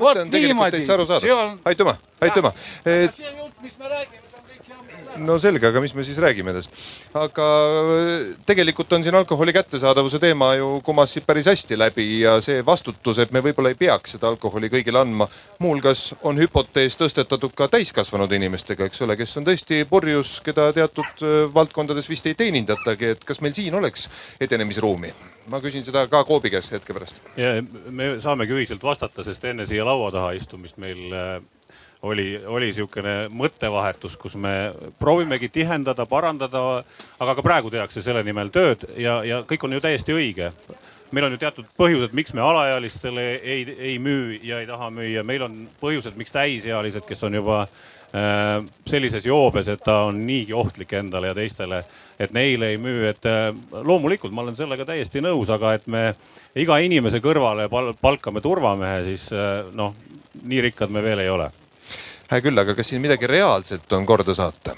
mõte on tegelikult täitsa arusaadav on-. aitüma, aitüma. see jutt, mis me räägime, see on kõik hea mõte. No selge, aga mis me siis räägime endast. aga äh, tegelikult on siin alkoholi kättesaadavuse teema ju kumas siit päris hästi läbi ja see vastutus, et me võib-olla ei peaks seda alkoholi kõigile andma. muuhulgas on hüpotees tõstetatud ka täiskasvanud inimestega, eks ole, kes on tõesti purjus, keda teatud äh, valdkondades vist ei teenindatagi, et kas meil siin oleks edenemisruumi? ma küsin seda ka Koobi käest hetke pärast. me saamegi ühiselt vastata, sest enne siia laua taha istumist meil äh, oli, oli niisugune mõttevahetus, kus me proovimegi tihendada, parandada, aga ka praegu tehakse selle nimel tööd ja, ja kõik on ju täiesti õige. Meil on ju teatud põhjused, miks me alaealistele ei, ei müü ja ei taha müüa, meil on põhjused, miks täisealised, kes on juba äh, sellises joobes, et ta on niigi ohtlik endale ja teistele, et neile ei müü, et äh, loomulikult ma olen sellega täiesti nõus, aga et me iga inimese kõrvale pal palkame turvamehe, siis äh, noh, nii rikkad me veel ei ole hea küll, aga kas siin midagi reaalselt on korda saata?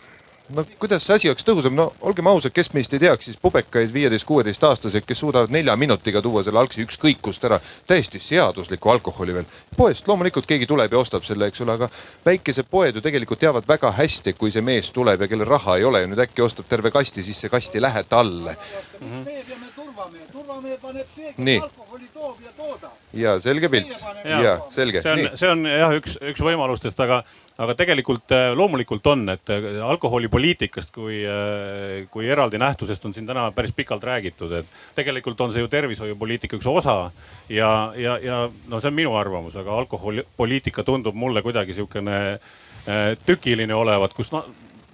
no kuidas see asi oleks tõhusam, no olgem ausad, kes meist ei teaks siis pubekaid viieteist-kuueteistaastaseid, kes suudavad nelja minutiga tuua selle algse ükskõik kust ära täiesti seadusliku alkoholi veel. poest loomulikult keegi tuleb ja ostab selle, eks ole, aga väikesed poed ju tegelikult teavad väga hästi, kui see mees tuleb ja kellel raha ei ole ja nüüd äkki ostab terve kasti, siis see kast ei lähe talle. meie peame turvamehe, turvamehe paneb see, kes Nii. alkoholi toob ja toodab. ja selge pilt ja selge, see on see on jah, üks, üks võimalustest, aga, aga tegelikult äh, loomulikult on, et äh, alkoholipoliitikast kui, kui eraldi nähtusest on siin täna päris pikalt räägitud, et tegelikult on see ju tervishoiupoliitika üks osa ja, ja, ja no see on minu arvamus, aga alkoholipoliitika tundub mulle kuidagi sihukene äh, tükiline olevat, kus no,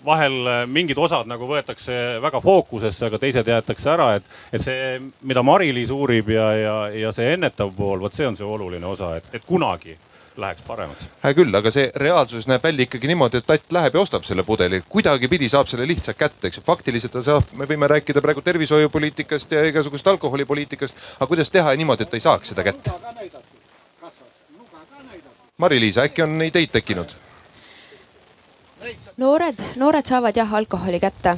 vahel äh, mingid osad nagu võetakse väga fookusesse, aga teised jäetakse ära, et, et see, mida Mari-Liis uurib ja, ja, ja see ennetav pool, vot see on see oluline osa, et, et kunagi läheks paremaks. hea küll, aga see reaalsus näeb välja ikkagi niimoodi, et tatt läheb ja ostab selle pudeli, kuidagipidi saab selle lihtsalt kätte, eks ju. faktiliselt ta saab, me võime rääkida praegu tervishoiupoliitikast ja igasugust alkoholipoliitikast, aga kuidas teha niimoodi, et ta ei saaks seda kätte? Mari-Liisa, äkki on ideid tekkinud? Noored, noored saavad jah alkoholi kätte.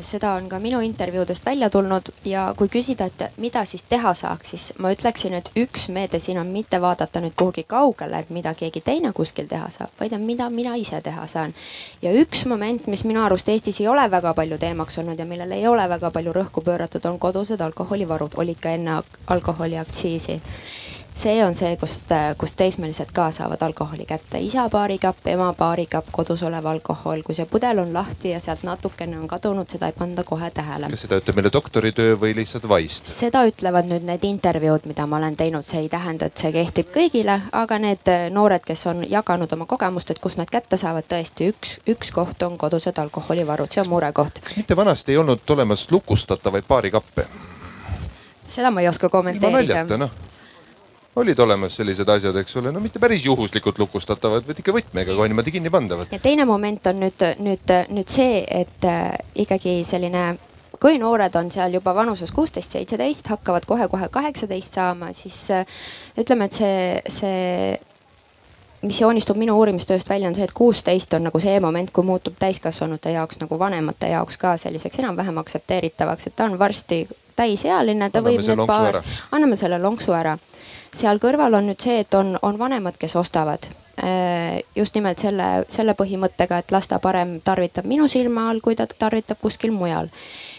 seda on ka minu intervjuudest välja tulnud ja kui küsida, et mida siis teha saaks, siis ma ütleksin, et üks meede siin on mitte vaadata nüüd kuhugi kaugele, et mida keegi teine kuskil teha saab, vaid on mida mina ise teha saan. ja üks moment, mis minu arust Eestis ei ole väga palju teemaks olnud ja millele ei ole väga palju rõhku pööratud, on kodused alkoholivarud, olid ka enne alkoholiaktsiisi see on see, kust, kust teismelised ka saavad alkoholi kätte. isa baarikapp, ema baarikapp, kodus olev alkohol, kui see pudel on lahti ja sealt natukene on kadunud, seda ei panda kohe tähele. kas seda ütleb meile doktoritöö või lihtsalt vaist? seda ütlevad nüüd need intervjuud, mida ma olen teinud, see ei tähenda, et see kehtib kõigile, aga need noored, kes on jaganud oma kogemust, et kust nad kätte saavad, tõesti üks, üks koht on kodused alkoholivarud, see on murekoht. kas mitte vanasti ei olnud olemas lukustatavaid baarikappe? seda ma ei oska kommenteerida. ilma naljata noh olid olemas sellised asjad, eks ole, no mitte päris juhuslikult lukustatavad, vaid ikka võtmega kohe niimoodi kinni pandavad. ja teine moment on nüüd, nüüd, nüüd see, et äh, ikkagi selline kui noored on seal juba vanuses kuusteist, seitseteist, hakkavad kohe-kohe kaheksateist saama, siis äh, ütleme, et see, see mis joonistub minu uurimistööst välja, on see, et kuusteist on nagu see moment, kui muutub täiskasvanute jaoks nagu vanemate jaoks ka selliseks enam-vähem aktsepteeritavaks, et ta on varsti täisealine, ta anname võib need paar, anname selle lonksu ära seal kõrval on nüüd see, et on, on vanemad, kes ostavad. Äh, just nimelt selle, selle põhimõttega, et las ta parem tarvitab minu silma all, kui ta tarvitab kuskil mujal.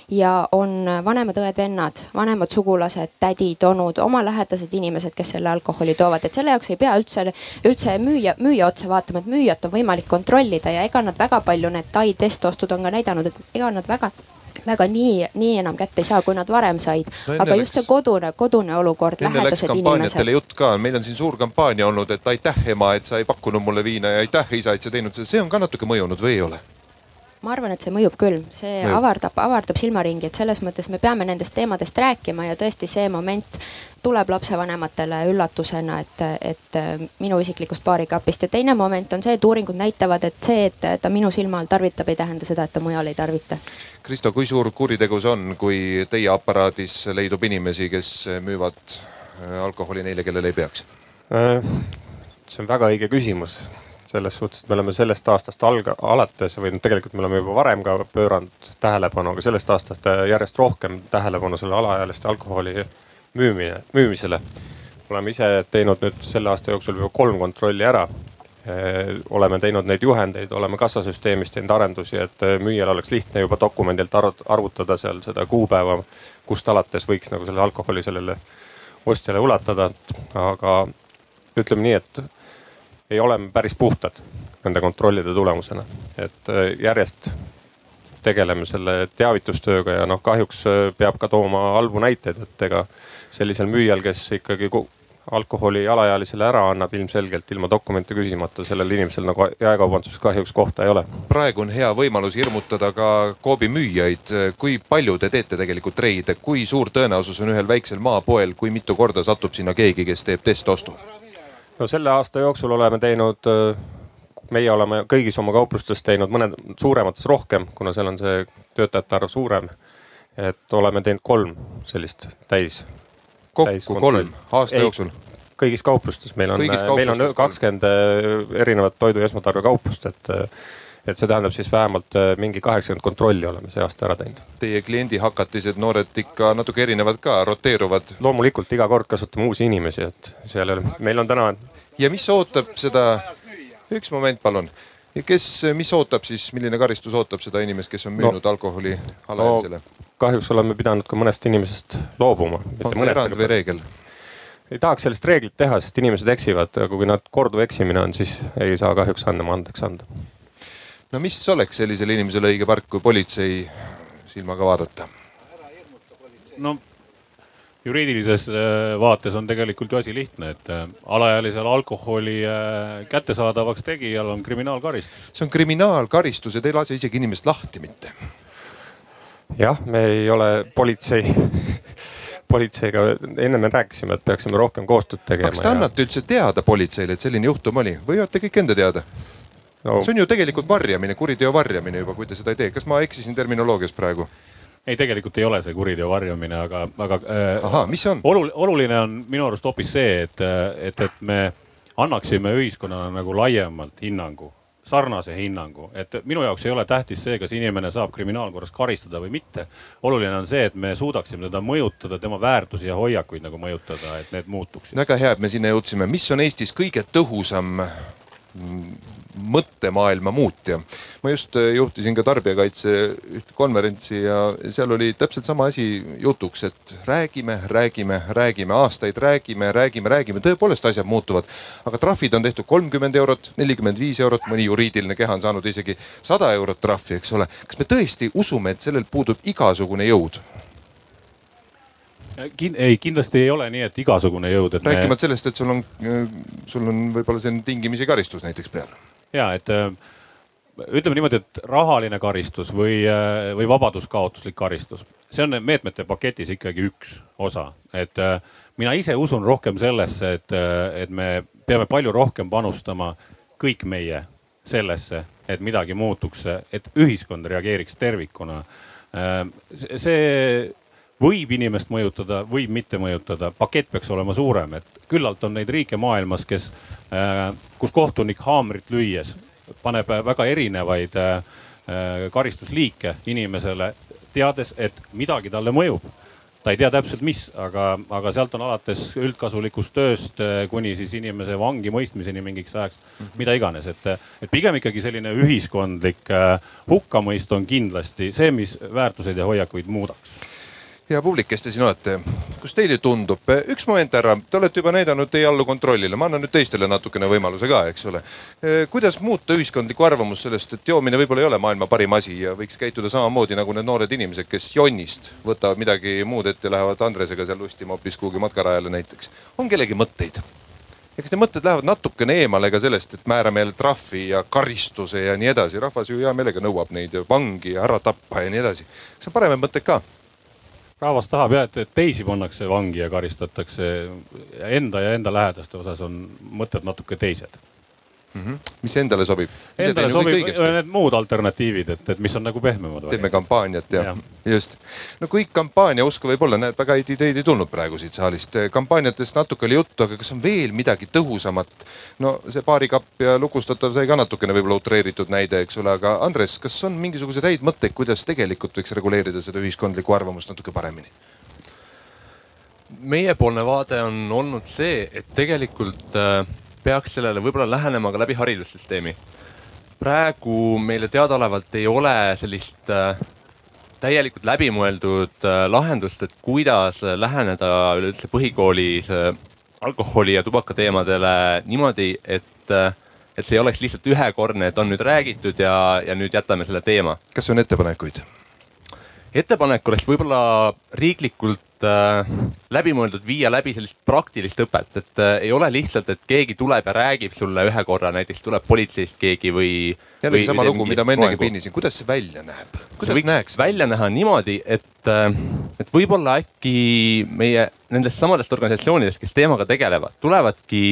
ja on vanemad õed-vennad, vanemad sugulased, tädid, onud, oma lähedased inimesed, kes selle alkoholi toovad, et selle jaoks ei pea üldse, üldse müüja, müüja otsa vaatama, et müüjat on võimalik kontrollida. Ja ega nad väga palju, need Tai testostud on ka näidanud, et ega nad väga väga nii, nii enam kätte ei saa, kui nad varem said no. aga just see kodune, kodune olukord, lähedased inimesed. jutt ka, meil on siin suur kampaania olnud, et aitäh, ema, et sa ei pakkunud mulle viina ja aitäh, isa, et sa teinud seda, see on ka natuke mõjunud või ei ole? Ma arvan, et see mõjub küll, see mõjub. avardab, avardab silmaringi, et selles mõttes me peame nendest teemadest rääkima ja tõesti see moment tuleb lapsevanematele üllatusena, et, et minu isiklikust baarikapist ja teine moment on see, et uuringud näitavad, et see, et ta minu silma all tarvitab, ei tähenda seda, et ta mujal ei tarvita. Kristo, kui suur kuritegu see on, kui teie aparaadis leidub inimesi, kes müüvad äh, alkoholi neile, kellele ei peaks? Äh, see on väga õige küsimus selles suhtes, et me oleme sellest aastast alga-, alates või tegelikult me oleme juba varem ka pööranud tähelepanu, aga sellest aastast järjest rohkem tähelepanu selle alaealiste alkoholi müümine, müümisele. oleme ise teinud nüüd selle aasta jooksul juba kolm kontrolli ära. oleme teinud neid juhendeid, oleme kassasüsteemis teinud arendusi, et müüjal oleks lihtne juba dokumendilt arvutada seal seda kuupäeva, kust alates võiks nagu selle alkoholi sellele ostjale ulatada. aga ütleme nii, et ei ole päris puhtad nende kontrollide tulemusena, et äh, järjest tegeleme selle teavitustööga ja noh, kahjuks äh, peab ka tooma halbu näiteid, et ega sellisel müüjal, kes ikkagi alkoholi alaealisele ära annab ilmselgelt ilma dokumente küsimata, sellel inimesel nagu jaekaubanduses kahjuks kohta ei ole. praegu on hea võimalus hirmutada ka Coopi müüjaid. kui palju te teete tegelikult reide, kui suur tõenäosus on ühel väiksel maapoel, kui mitu korda satub sinna keegi, kes teeb testostu? No selle aasta jooksul oleme teinud, äh, meie oleme kõigis oma kauplustes teinud mõned suuremates rohkem, kuna seal on see töötajate arv suurem. et oleme teinud kolm sellist täis. kokku kolm aasta Ei, jooksul? kõigis kauplustes, meil on, meil on kakskümmend äh, erinevat toidu ja esmatarbekauplust, et äh, et see tähendab siis vähemalt äh, mingi kaheksakümmend kontrolli oleme see aasta ära teinud. Teie kliendihakatised noored ikka natuke erinevad ka, roteeruvad? loomulikult iga kord kasutame uusi inimesi, et seal ei ole, meil on täna. ja mis ootab seda, üks moment, palun kes, mis ootab siis, milline karistus ootab seda inimest, kes on müünud no, alkoholi alaealisele no,? kahjuks oleme pidanud ka mõnest inimesest loobuma. on see erand või reegel? ei tahaks sellist reeglit teha, sest inimesed eksivad, aga kui nad korduv eksimine on, siis ei saa kahjuks andma andeks anda no mis oleks sellisele inimesele õige park, kui politsei silmaga vaadata? no juriidilises äh, vaates on tegelikult ju asi lihtne, et äh, alaealisele alkoholi äh, kättesaadavaks tegijal on kriminaalkaristus. see on kriminaalkaristus ja te ei lase isegi inimest lahti mitte. jah, me ei ole politsei politseiga enne me rääkisime, et peaksime rohkem koostööd tegema. kas te annate ja... üldse teada politseile, et selline juhtum oli või olete kõik enda teada no.? see on ju tegelikult varjamine, kuriteo varjamine juba, kui te seda ei tee. kas ma eksisin terminoloogias praegu? ei, tegelikult ei ole see kuriteo varjamine, aga, aga äh,. ahah, mis see on? olul-, oluline on minu arust hoopis see, et, et, et me annaksime ühiskonnana nagu laiemalt hinnangu sarnase hinnangu, et minu jaoks ei ole tähtis see, kas inimene saab kriminaalkorras karistada või mitte. oluline on see, et me suudaksime teda mõjutada, tema väärtusi ja hoiakuid nagu mõjutada, et need muutuksid. väga hea, et me sinna jõudsime. mis on Eestis kõige tõhusam mõttemaailma muutja. ma just äh, juhtisin ka tarbijakaitse ühte konverentsi ja seal oli täpselt sama asi jutuks, et räägime, räägime, räägime, aastaid räägime, räägime, räägime, tõepoolest asjad muutuvad. aga trahvid on tehtud kolmkümmend eurot, nelikümmend viis eurot, mõni juriidiline keha on saanud isegi sada eurot trahvi, eks ole. kas me tõesti usume, et sellel puudub igasugune jõud? Kin-, ei, kindlasti ei ole nii, et igasugune jõud, et rääkimata me... sellest, et sul on, sul on võib-olla selline tingimisi karistus näiteks peal. ja et äh, ütleme niimoodi, et rahaline karistus või, äh, või vabaduskaotuslik karistus, see on meetmete paketis ikkagi üks osa, et äh, mina ise usun rohkem sellesse, et, et me peame palju rohkem panustama kõik meie sellesse, et midagi muutuks, et ühiskond reageeriks tervikuna. see võib inimest mõjutada, võib mitte mõjutada, pakett peaks olema suurem, et küllalt on neid riike maailmas, kes, äh, kus kohtunik haamrit lüües paneb väga erinevaid äh, äh, karistusliike inimesele, teades, et midagi talle mõjub. Ta ei tea täpselt, mis, aga, aga sealt on alates üldkasulikust tööst kuni siis inimese vangi mõistmiseni mingiks ajaks, mida iganes, et, et pigem ikkagi selline ühiskondlik hukkamõist on kindlasti see, mis väärtuseid ja hoiakuid muudaks hea publik, kes te siin olete, kus teile tundub, üks moment, härra, te olete juba näidanud, te ei allu kontrollile, ma annan nüüd teistele natukene võimaluse ka, eks ole. kuidas muuta ühiskondlikku arvamust sellest, et joomine võib-olla ei ole maailma parim asi ja võiks käituda samamoodi nagu need noored inimesed, kes jonnist võtavad midagi muud ette, lähevad Andresega seal lustima hoopis kuhugi matkarajale näiteks. on kellegi mõtteid? ja kas need mõtted lähevad natukene eemale ka sellest, et määrame jälle trahvi ja karistuse ja nii edasi, rahvas ju hea meelega nõuab neid vangi ja ära tappa ja nii edasi. kas on paremaid mõtteid ka? Rahvas tahab jah, et, teisi pannakse vangi ja karistatakse. Enda ja enda lähedaste osas on mõtted natuke teised mm. -hmm. mis endale sobib? Endale sobib need muud alternatiivid, et, et mis on nagu pehmemad. teeme kampaaniat ja, ja., just. no kõik kampaania usku võib-olla, näed, väga häid ideid ei tulnud praegu siit saalist. kampaaniatest natuke oli juttu, aga kas on veel midagi tõhusamat? no see baarikapp ja lukustatav sai ka natukene võib-olla utreeritud näide, eks ole, aga Andres, kas on mingisuguseid häid mõtteid, kuidas tegelikult võiks reguleerida seda ühiskondlikku arvamust natuke paremini? meiepoolne vaade on olnud see, et tegelikult äh, peaks sellele võib-olla lähenema ka läbi haridussüsteemi. praegu meile teadaolevalt ei ole sellist äh, täielikult läbimõeldud äh, lahendust, et kuidas läheneda üleüldse põhikoolis äh, alkoholi ja tubaka teemadele niimoodi, et äh, et see ei oleks lihtsalt ühekordne, et on nüüd räägitud ja, ja nüüd jätame selle teema. kas on ettepanekuid? ettepanek oleks võib-olla riiklikult äh, läbimõeldud viia läbi sellist praktilist õpet, et äh, ei ole lihtsalt, et keegi tuleb ja räägib sulle ühe korra, näiteks tuleb politseist keegi või. jällegi sama lugu, mida ma ennegi pinnisin, kuidas see välja näeb? kuidas näeks? välja näha niimoodi, et äh,, et võib-olla äkki meie nendest samadest organisatsioonidest, kes teemaga tegelevad, tulevadki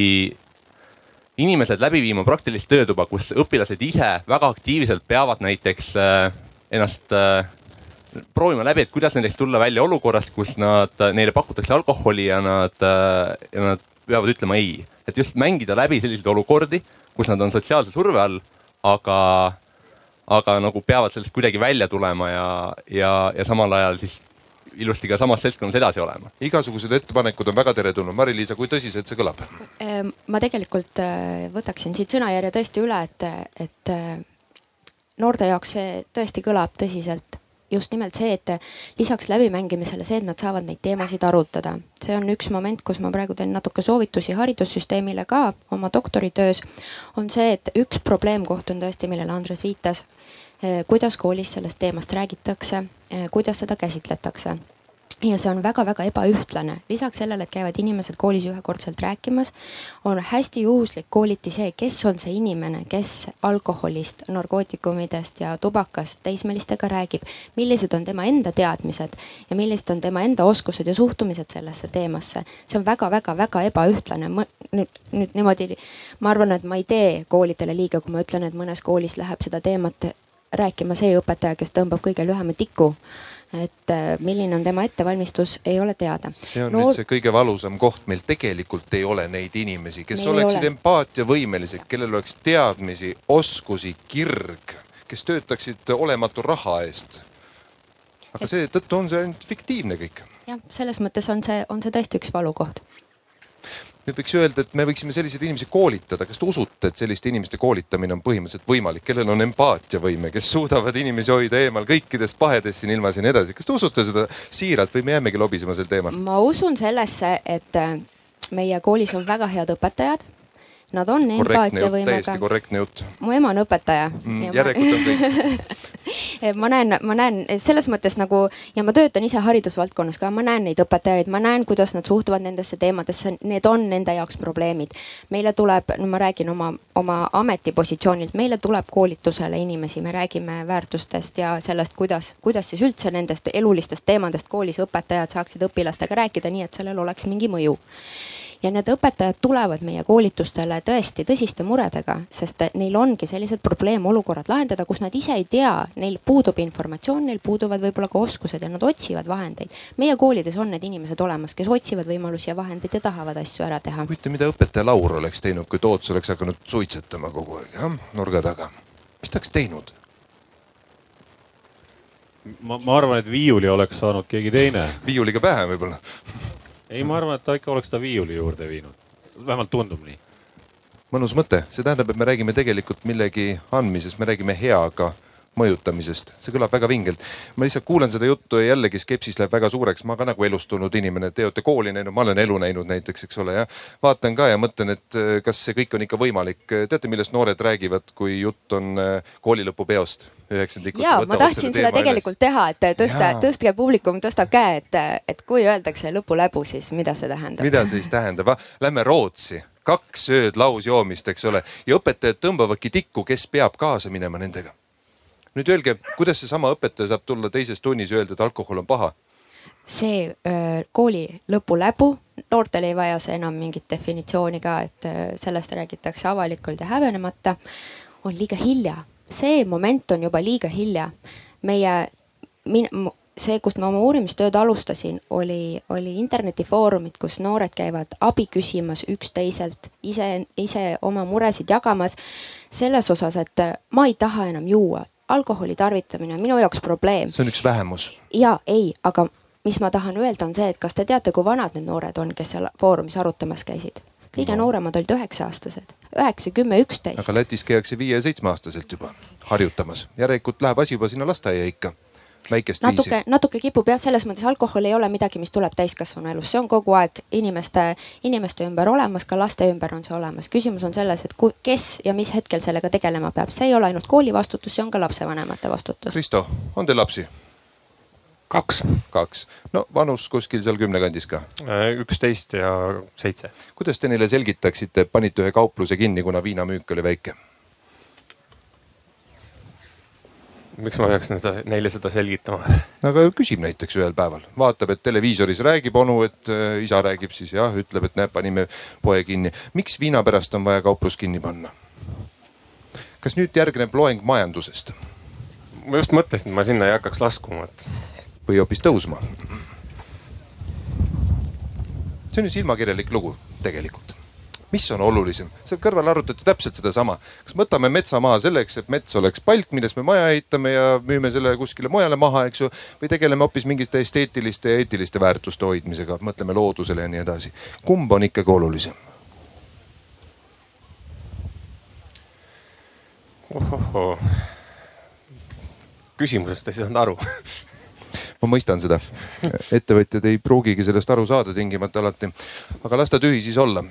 inimesed läbi viima praktilist töötuba, kus õpilased ise väga aktiivselt peavad näiteks äh, ennast äh, proovima läbi, et kuidas näiteks tulla välja olukorrast, kus nad, neile pakutakse alkoholi ja nad, ja nad peavad ütlema ei. et just mängida läbi selliseid olukordi, kus nad on sotsiaalse surve all, aga, aga nagu peavad sellest kuidagi välja tulema ja, ja, ja samal ajal siis ilusti ka samas seltskonnas edasi olema. igasugused ettepanekud on väga teretulnud. Mari-Liisa, kui tõsiselt see kõlab? Ehm, ma tegelikult äh, võtaksin siit sõnajärje tõesti üle, et, et äh, noorte jaoks see tõesti kõlab tõsiselt just nimelt see, et lisaks läbimängimisele see, et nad saavad neid teemasid arutada. see on üks moment, kus ma praegu teen natuke soovitusi haridussüsteemile ka oma doktoritöös. on see, et üks probleemkoht on tõesti, millele Andres viitas. Kuidas koolis sellest teemast räägitakse, kuidas seda käsitletakse ja see on väga-väga ebaühtlane. lisaks sellele, et käivad inimesed koolis ühekordselt rääkimas, on hästi juhuslik kooliti see, kes on see inimene, kes alkoholist, narkootikumidest ja tubakast teismelistega räägib. millised on tema enda teadmised ja millised on tema enda oskused ja suhtumised sellesse teemasse. see on väga-väga-väga ebaühtlane. nüüd, nüüd niimoodi, ma arvan, et ma ei tee koolidele liiga, kui ma ütlen, et mõnes koolis läheb seda teemat rääkima see õpetaja, kes tõmbab kõige lühema tiku et äh, milline on tema ettevalmistus, ei ole teada. see on Noor... nüüd see kõige valusam koht, meil tegelikult ei ole neid inimesi, kes oleksid empaatiavõimelised, kellel oleks teadmisi, oskusi, kirg, kes töötaksid olematu raha eest. aga et... seetõttu on see ainult fiktiivne kõik. jah, selles mõttes on see, on see tõesti üks valukoht nüüd võiks öelda, et me võiksime selliseid inimesi koolitada. kas te usute, et selliste inimeste koolitamine on põhimõtteliselt võimalik, kellel on empaatiavõime, kes suudavad inimesi hoida eemal kõikidest pahedest siin ilmas ja nii edasi. kas te usute seda siiralt või me jäämegi lobisema sel teemal? ma usun sellesse, et äh, meie koolis on väga head õpetajad Nad on empaatiavõimega. täiesti korrektne jutt. mu ema on õpetaja mm,. järelikult on kõik ma näen, ma näen selles mõttes nagu ja ma töötan ise haridusvaldkonnas ka, ma näen neid õpetajaid, ma näen, kuidas nad suhtuvad nendesse teemadesse, need on nende jaoks probleemid. meile tuleb, no ma räägin oma, oma ametipositsioonilt, meile tuleb koolitusele inimesi, me räägime väärtustest ja sellest, kuidas, kuidas siis üldse nendest elulistest teemadest koolis õpetajad saaksid õpilastega rääkida, nii et sellel oleks mingi mõju ja need õpetajad tulevad meie koolitustele tõesti tõsiste muredega, sest neil ongi sellised probleemolukorrad lahendada, kus nad ise ei tea, neil puudub informatsioon, neil puuduvad võib-olla ka oskused ja nad otsivad vahendeid. meie koolides on need inimesed olemas, kes otsivad võimalusi ja vahendeid ja tahavad asju ära teha. huvitav, mida õpetaja Laur oleks teinud, kui Toots oleks hakanud suitsetama kogu aeg, jah, nurga taga. mis ta oleks teinud? ma, ma arvan, et viiuli oleks saanud keegi teine. viiuliga pähe võib-olla ei, ma arvan, et ta ikka oleks ta viiuli juurde viinud. vähemalt tundub nii. mõnus mõte, see tähendab, et me räägime tegelikult millegi andmisest, me räägime heaga mõjutamisest, see kõlab väga vingelt. ma lihtsalt kuulan seda juttu ja jällegi skepsis läheb väga suureks, ma ka nagu elust tulnud inimene, te olete kooli näinud, ma olen elu näinud näiteks, eks ole, jah. vaatan ka ja mõtlen, et äh, kas see kõik on ikka võimalik. teate, millest noored räägivad, kui jutt on äh, koolilõpupeost? üheksandlikud. ja ma tahtsin seda tegelikult üles. teha, et tõsta, tõstke publikum, tõstab käe, et, et kui öeldakse lõpuläbu, siis mida see tähendab? mida see siis tähendab? Lähme Rootsi, kaks ööd lausjoomist, eks ole, ja õpetajad tõmbavadki tikku, kes peab kaasa minema nendega nüüd öelge, kuidas seesama õpetaja saab tulla teises tunnis ja öelda, et alkohol on paha? see öö, kooli lõpuläbu, noortel ei vaja see enam mingit definitsiooni ka, et öö, sellest räägitakse avalikult ja häbenemata, on liiga hilja. see moment on juba liiga hilja. meie, see, kust ma oma uurimistööd alustasin, oli, oli internetifoorumid, kus noored käivad abi küsimas üksteiselt, ise, ise oma muresid jagamas selles osas, et ma ei taha enam juua, alkoholi tarvitamine on minu jaoks probleem. see on üks vähemus. ja ei, aga mis ma tahan öelda, on see, et kas te teate, kui vanad need noored on, kes seal foorumis arutamas käisid? kõige no. nooremad olid üheksa-aastased, üheksa, kümme, üksteist. aga Lätis käiakse viie ja seitsmeaastaselt juba harjutamas, järelikult läheb asi juba sinna lasteaia ikka väikest natuke, viisi. natuke kipub jah, selles mõttes alkohol ei ole midagi, mis tuleb täiskasvanu elus, see on kogu aeg inimeste, inimeste ümber olemas, ka laste ümber on see olemas. küsimus on selles, et kes ja mis hetkel sellega tegelema peab, see ei ole ainult kooli vastutus, see on ka lapsevanemate vastutus. Kristo, on teil lapsi? kaks. kaks, no vanus kuskil seal kümne kandis ka? Äh, üksteist ja seitse. kuidas te neile selgitaksite, panite ühe kaupluse kinni, kuna viinamüük oli väike? Miks ma peaks seda, neile seda selgitama? no aga küsib näiteks ühel päeval, vaatab, et televiisoris räägib onu, et äh, isa räägib siis jah, ütleb, et näe, panime poe kinni. miks viina pärast on vaja kauplus kinni panna? kas nüüd järgneb loeng majandusest? ma just mõtlesin, et ma sinna ei hakkaks laskuma, et. või hoopis tõusma. see on ju silmakirjalik lugu tegelikult mis on olulisem, seal kõrval arutati täpselt sedasama. kas võtame metsa maha selleks, et mets oleks palk, millest me maja ehitame ja müüme selle kuskile mujale maha, eks ju. või tegeleme hoopis mingite esteetiliste ja eetiliste väärtuste hoidmisega, mõtleme loodusele ja nii edasi. kumb on ikkagi olulisem? ohohoo, küsimusest ei saanud aru ma mõistan seda. ettevõtjad ei pruugigi sellest aru saada tingimata alati. aga las ta tühi siis olla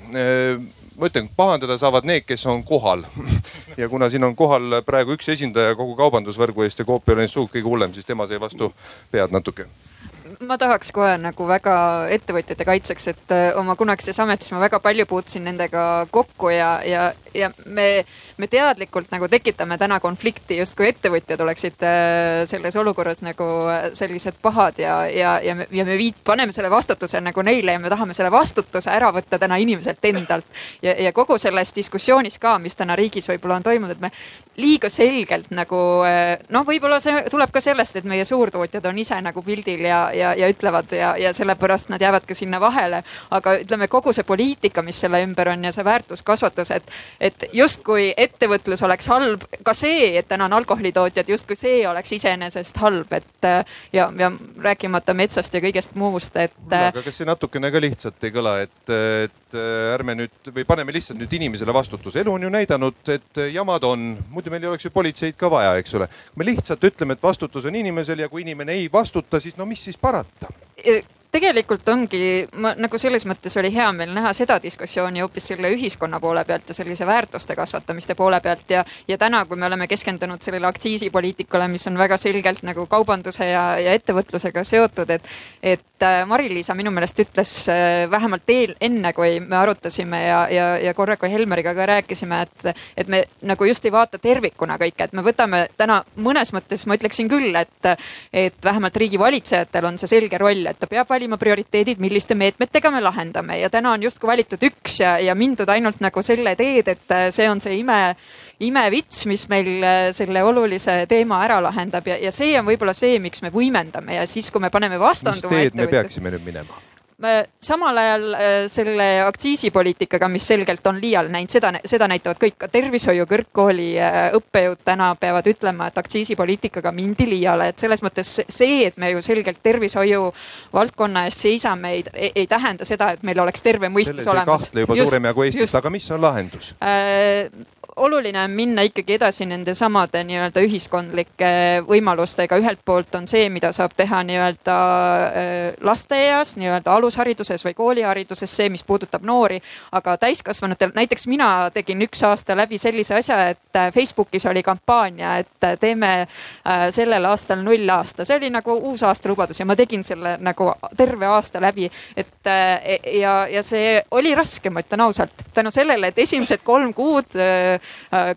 ma ütlen, pahandada saavad need, kes on kohal. ja kuna siin on kohal praegu üks esindaja kogu kaubandusvõrgu eest ja Coop ei ole neist sugugi kõige hullem, siis tema sai vastu pead natuke ma tahaks kohe nagu väga ettevõtjate kaitseks, et äh, oma kunagises ametis ma väga palju puutusin nendega kokku ja, ja, ja me, me teadlikult nagu tekitame täna konflikti, justkui ettevõtjad oleksid äh, selles olukorras nagu äh, sellised pahad ja, ja, ja me, ja me viit-, paneme selle vastutuse nagu neile ja me tahame selle vastutuse ära võtta täna inimeselt endalt. ja, ja kogu selles diskussioonis ka, mis täna riigis võib-olla on toimunud, et me liiga selgelt nagu noh, võib-olla see tuleb ka sellest, et meie suurtootjad on ise nagu pildil ja, ja, ja ütlevad ja, ja sellepärast nad jäävad ka sinna vahele. aga ütleme, kogu see poliitika, mis selle ümber on ja see väärtuskasvatus, et, et justkui ettevõtlus oleks halb, ka see, et täna on alkoholitootjad, justkui see oleks iseenesest halb, et ja, ja rääkimata metsast ja kõigest muust, et. aga kas see natukene ka lihtsalt ei kõla, et, et ärme nüüd või paneme lihtsalt nüüd inimesele vastutuse, elu on ju näidanud, et jamad on, muidu meil ei oleks ju politseid ka vaja, eks ole. me lihtsalt ütleme, et vastutus on inimesel ja kui inimene ei vastuta, siis no mis siis parata? Tegelikult ongi, ma nagu selles mõttes oli hea meel näha seda diskussiooni hoopis selle ühiskonna poole pealt ja sellise väärtuste kasvatamiste poole pealt ja, ja täna, kui me oleme keskendunud sellele aktsiisipoliitikale, mis on väga selgelt nagu kaubanduse ja, ja ettevõtlusega seotud, et, et äh, Mari-Liisa minu meelest ütles äh, vähemalt eel, enne, kui me arutasime ja, ja, ja korra, kui Helmeriga ka rääkisime, et, et me nagu just ei vaata tervikuna kõike, et me võtame täna mõnes mõttes, ma ütleksin küll, et, et vähemalt riigi valitsejatel on see selge roll, et ta peab valima valima prioriteedid, milliste meetmetega me lahendame ja täna on justkui valitud üks ja, ja mindud ainult nagu selle teed, et äh, see on see ime, imevits, mis meil äh, selle olulise teema ära lahendab ja, ja see on võib-olla see, miks me võimendame ja siis, kui me paneme vastanduma. mis teed me peaksime nüüd minema? Samal ajal äh, selle aktsiisipoliitikaga, mis selgelt on liiale näinud, seda, seda näitavad kõik ka tervishoiu kõrgkooli äh, õppejõud täna peavad ütlema, et aktsiisipoliitikaga mindi liiale, et selles mõttes see, et me ju selgelt tervishoiu valdkonna eest seisame, ei, ei tähenda seda, et meil oleks terve mõistus olemas. kahtle juba suurem jagu Eestis, aga mis on lahendus äh,? Oluline on minna ikkagi edasi nende samade nii-öelda ühiskondlike võimalustega. ühelt poolt on see, mida saab teha nii-öelda äh, lasteaias, nii-öelda alushariduses või koolihariduses, see, mis puudutab noori. aga täiskasvanutel, näiteks mina tegin üks aasta läbi sellise asja, et äh, Facebookis oli kampaania, et äh, teeme sellel aastal null aasta. see oli nagu uusaasta lubadus ja ma tegin selle nagu terve aasta läbi. et ja, ja see oli raske, ma ütlen ausalt, tänu sellele, et esimesed kolm kuud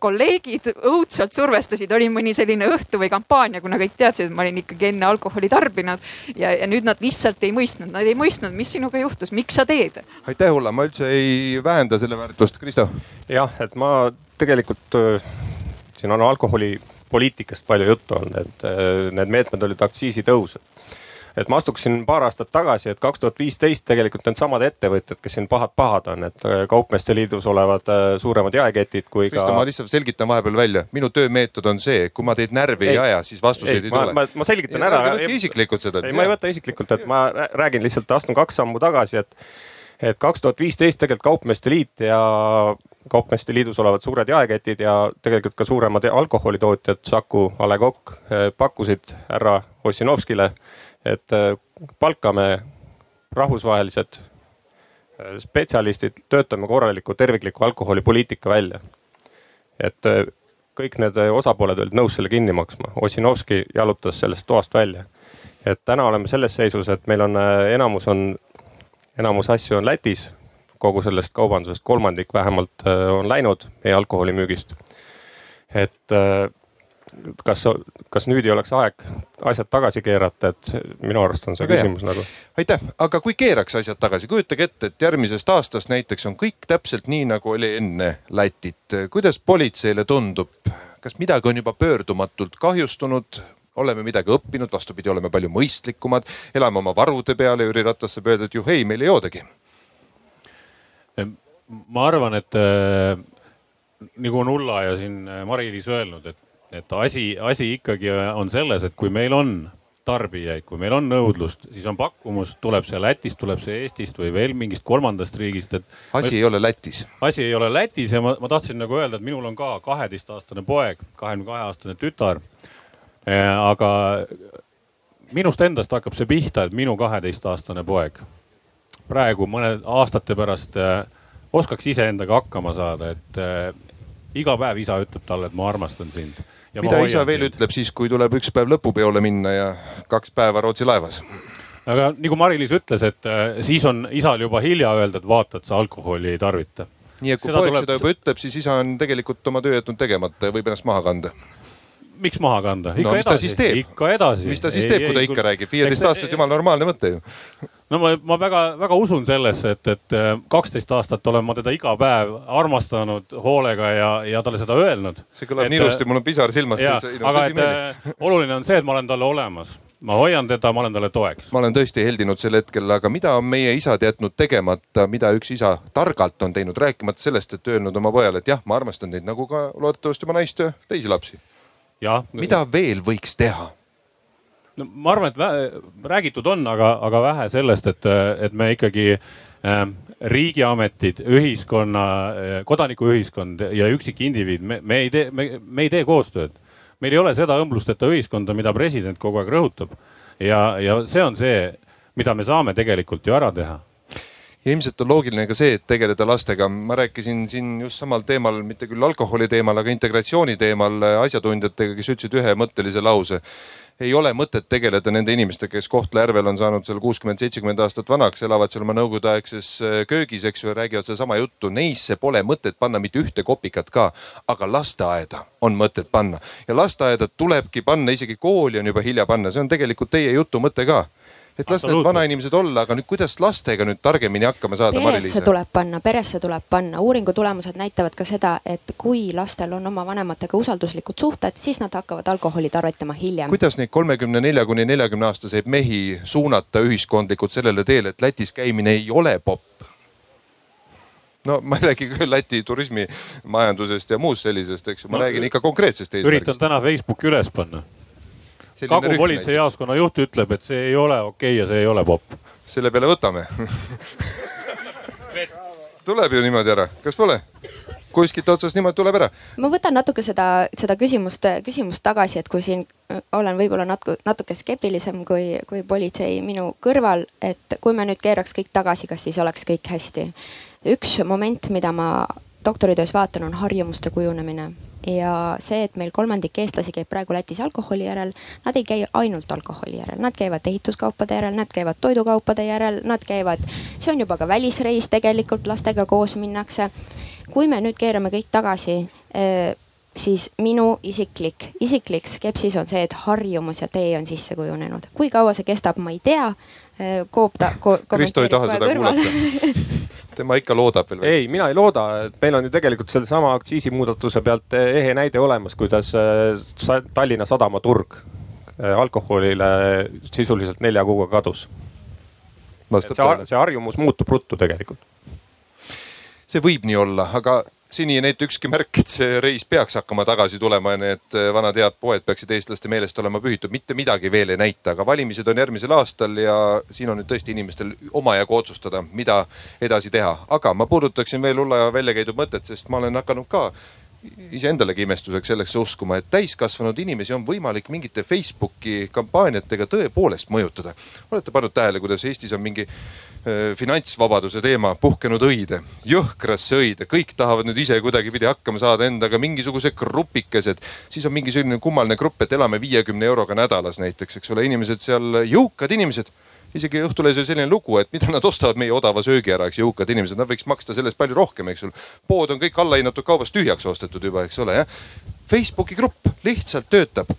kolleegid õudselt survestasid, oli mõni selline õhtu või kampaania, kuna kõik teadsid, et ma olin ikkagi enne alkoholi tarbinud. ja, ja nüüd nad lihtsalt ei mõistnud, nad ei mõistnud, mis sinuga juhtus, miks sa teed. aitäh, Ulla, ma üldse ei vähenda selle väärtust, Kristo. jah, et ma tegelikult äh, siin on alkoholipoliitikast palju juttu olnud, et äh, need meetmed olid aktsiisitõus et ma astuksin paar aastat tagasi, et kaks tuhat viisteist tegelikult needsamad ettevõtjad, kes siin pahad-pahad on, et äh, kaupmeeste liidus olevad äh, suuremad jaeketid kui Kristo, ka. ma lihtsalt selgitan vahepeal välja, minu töömeetod on see, kui ma teid närvi ei, ei aja, siis vastuseid ei, ei tule. ma, ma selgitan ja, ära. võtke isiklikult seda. ei, ma ei võta isiklikult, et ma räägin lihtsalt, astun kaks sammu tagasi, et et kaks tuhat viisteist tegelikult Kaupmeeste Liit ja Kaupmeeste Liidus olevad suured jaeketid ja tegelikult ka suuremad alkoholitootjad, Saku, A Le Coq äh, pakkusid härra Ossinovskile et äh, palkame rahvusvahelised äh, spetsialistid, töötame korraliku tervikliku alkoholipoliitika välja. et äh, kõik need osapooled olid nõus selle kinni maksma. Ossinovski jalutas sellest toast välja. et täna oleme selles seisus, et meil on enamus on, enamus asju on Lätis, kogu sellest kaubandusest kolmandik vähemalt on läinud meie alkoholimüügist. et kas, kas nüüd ei oleks aeg asjad tagasi keerata, et minu arust on see Väga küsimus hea. nagu. aitäh, aga kui keeraks asjad tagasi, kujutage ette, et järgmisest aastast näiteks on kõik täpselt nii, nagu oli enne Lätit. kuidas politseile tundub, kas midagi on juba pöördumatult kahjustunud? oleme midagi õppinud, vastupidi, oleme palju mõistlikumad, elame oma varude peale, Jüri Ratas saab öelda, et juh ei, meil ei joodagi. ma arvan, et äh, nagu on Ulla ja siin Mari-Liis öelnud, et et asi, asi ikkagi on selles, et kui meil on tarbijaid, kui meil on nõudlust, siis on pakkumus, tuleb see Lätist, tuleb see Eestist või veel mingist kolmandast riigist, et. asi ma, ei ole Lätis. asi ei ole Lätis ja ma, ma tahtsin nagu öelda, et minul on ka kaheteistaastane poeg, kahekümne kahe aastane tütar. Eh, aga minust endast hakkab see pihta, et minu kaheteistaastane poeg praegu mõned aastate pärast äh, oskaks iseendaga hakkama saada, et äh, iga päev isa ütleb talle, et ma armastan sind mida isa veel sind. ütleb siis, kui tuleb üks päev lõpupeole minna ja kaks päeva Rootsi laevas? aga nagu Mari-Liis ütles, et äh, siis on isal juba hilja öelda, et vaata, et sa alkoholi ei tarvita. nii et kui poeg tuleb- seda juba ütleb, siis isa on tegelikult oma töö jätnud tegemata ja võib ennast maha kanda. Miks maha kanda? no ta siis teeb? ikka edasi. mis ta siis teeb, kui ta ikka räägib? viieteist-aastaselt jumala normaalne mõte ju. no ma, ma väga-väga usun sellesse, et, et äh, kaksteist aastat olen ma teda iga päev armastanud hoolega ja, ja talle seda öelnud. see kõlab nii ilusti, mul on pisar silmast. aga et äh, oluline on see, et ma olen talle olemas, ma hoian teda, ma olen talle toeks. ma olen tõesti heldinud sel hetkel, aga mida on meie isad jätnud tegemata, mida üks isa targalt on teinud, rääkimata sellest, et öelnud oma pojale, et jah, ma armastan teid nagu ka loodetavasti oma naist ja teisi lapsi. Mida veel võiks teha? no ma arvan, et vä räägitud on, aga, aga vähe sellest, et, et me ikkagi äh, riigiametid, ühiskonna, kodanikuühiskond ja üksikindiviid, me, me ei tee, me, me ei tee koostööd. meil ei ole seda õmblusteta ühiskonda, mida president kogu aeg rõhutab. ja, ja see on see, mida me saame tegelikult ju ära teha ja ilmselt on loogiline ka see, et tegeleda lastega. ma rääkisin siin just samal teemal, mitte küll alkoholi teemal, aga integratsiooni teemal asjatundjatega, kes ütlesid ühemõttelise lause. ei ole mõtet tegeleda nende inimestega, kes Kohtla-Järvel on saanud seal kuuskümmend, seitsekümmend aastat vanaks, elavad seal oma nõukogudeaegses köögis, eks ju, ja räägivad sedasama juttu. Neisse pole mõtet panna mitte ühte kopikat ka, aga lasteaeda on mõtet panna ja lasteaeda tulebki panna, isegi kooli on juba hilja panna, see on tegelikult teie jutu mõte ka et las need vanainimesed olla, aga nüüd kuidas lastega nüüd targemini hakkama saada, peresse tuleb panna, peresse tuleb panna, uuringu tulemused näitavad ka seda, et kui lastel on oma vanematega usalduslikud suhted, siis nad hakkavad alkoholi tarvitama hiljem. kuidas neid kolmekümne nelja kuni neljakümne aastaseid mehi suunata ühiskondlikult sellele teele, et Lätis käimine ei ole popp? no ma ei räägi küll Läti turismimajandusest ja muust sellisest, eks ju, ma no, räägin ikka konkreetsest eesmärgist. üritan täna Facebooki üles panna. Kagu politseijaoskonna juht ütleb, et see ei ole okei okay ja see ei ole popp. selle peale võtame tuleb ju niimoodi ära, kas pole? kuskilt otsast niimoodi tuleb ära. ma võtan natuke seda, seda küsimust, küsimust tagasi, et kui siin olen võib-olla natuke, natuke skeptilisem kui, kui politsei minu kõrval, et kui me nüüd keeraks kõik tagasi, kas siis oleks kõik hästi. üks moment, mida ma doktoritöös vaatan, on harjumuste kujunemine ja see, et meil kolmandik eestlasi käib praegu Lätis alkoholi järel, nad ei käi ainult alkoholi järel, nad käivad ehituskaupade järel, nad käivad toidukaupade järel, nad käivad, see on juba ka välisreis tegelikult, lastega koos minnakse. kui me nüüd keerame kõik tagasi, siis minu isiklik, isiklik skepsis on see, et harjumus ja tee on sisse kujunenud. kui kaua see kestab, ma ei tea. Coop ta ko. Kristo ei taha seda kuulata tema ikka loodab veel. ei, mina ei looda, et meil on ju tegelikult sellesama aktsiisimuudatuse pealt ehe näide olemas, kuidas Tallinna Sadama turg alkoholile sisuliselt nelja kuuga kadus. see, see harjumus muutub ruttu tegelikult. see võib nii olla, aga seni ei näita ükski märk, et see reis peaks hakkama tagasi tulema ja need vanad head poed peaksid eestlaste meelest olema pühitud. mitte midagi veel ei näita, aga valimised on järgmisel aastal ja siin on nüüd tõesti inimestel omajagu otsustada, mida edasi teha. aga ma puudutaksin veel Ulla välja käidud mõtet, sest ma olen hakanud ka iseendalegi imestuseks selleks uskuma, et täiskasvanud inimesi on võimalik mingite Facebooki kampaaniatega tõepoolest mõjutada. olete pannud tähele, kuidas Eestis on mingi finantsvabaduse teema puhkenud õide, jõhkrasse õide, kõik tahavad nüüd ise kuidagipidi hakkama saada endaga, mingisugused grupikesed. siis on mingi selline kummaline grupp, et elame viiekümne euroga nädalas näiteks, eks ole, inimesed seal, jõukad inimesed isegi Õhtulehes oli selline lugu, et mida nad ostavad meie odava söögi ära, eks jõukad inimesed, nad võiks maksta sellest palju rohkem, eks ju. pood on kõik allahinnatud kaubast tühjaks ostetud juba, eks ole, jah. Facebooki grupp lihtsalt töötab.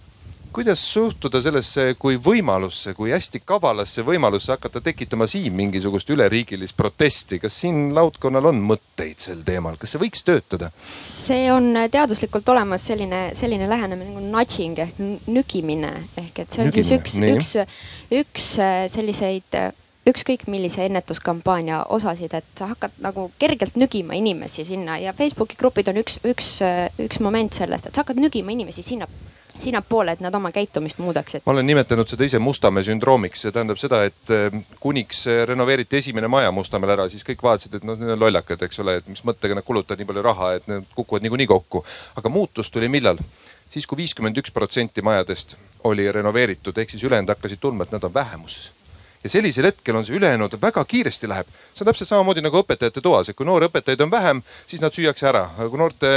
Kuidas suhtuda sellesse kui võimalusse, kui hästi kavalasse võimalusse hakata tekitama siin mingisugust üleriigilist protesti, kas siin laudkonnal on mõtteid sel teemal, kas see võiks töötada? see on teaduslikult olemas selline, selline lähenemine nagu nudging ehk nügimine ehk et see on nügimine. siis üks, üks, üks selliseid ükskõik millise ennetuskampaania osasid, et sa hakkad nagu kergelt nügima inimesi sinna ja Facebooki grupid on üks, üks, üks moment sellest, et sa hakkad nügima inimesi sinna sinnapoole, et nad oma käitumist muudaksid. ma olen nimetanud seda ise Mustamäe sündroomiks, see tähendab seda, et kuniks renoveeriti esimene maja Mustamäel ära, siis kõik vaatasid, et noh, need on lollakad, eks ole, et mis mõttega nad kulutavad nii palju raha, et need kukuvad niikuinii kokku. aga muutus tuli millal? siis kui viiskümmend üks protsenti majadest oli renoveeritud, ehk siis ülejäänud hakkasid tundma, et nad on vähemuses ja sellisel hetkel on see ülejäänud väga kiiresti läheb. see on täpselt samamoodi nagu õpetajate toas, et kui noori õpetajaid on vähem, siis nad süüakse ära, aga kui noorte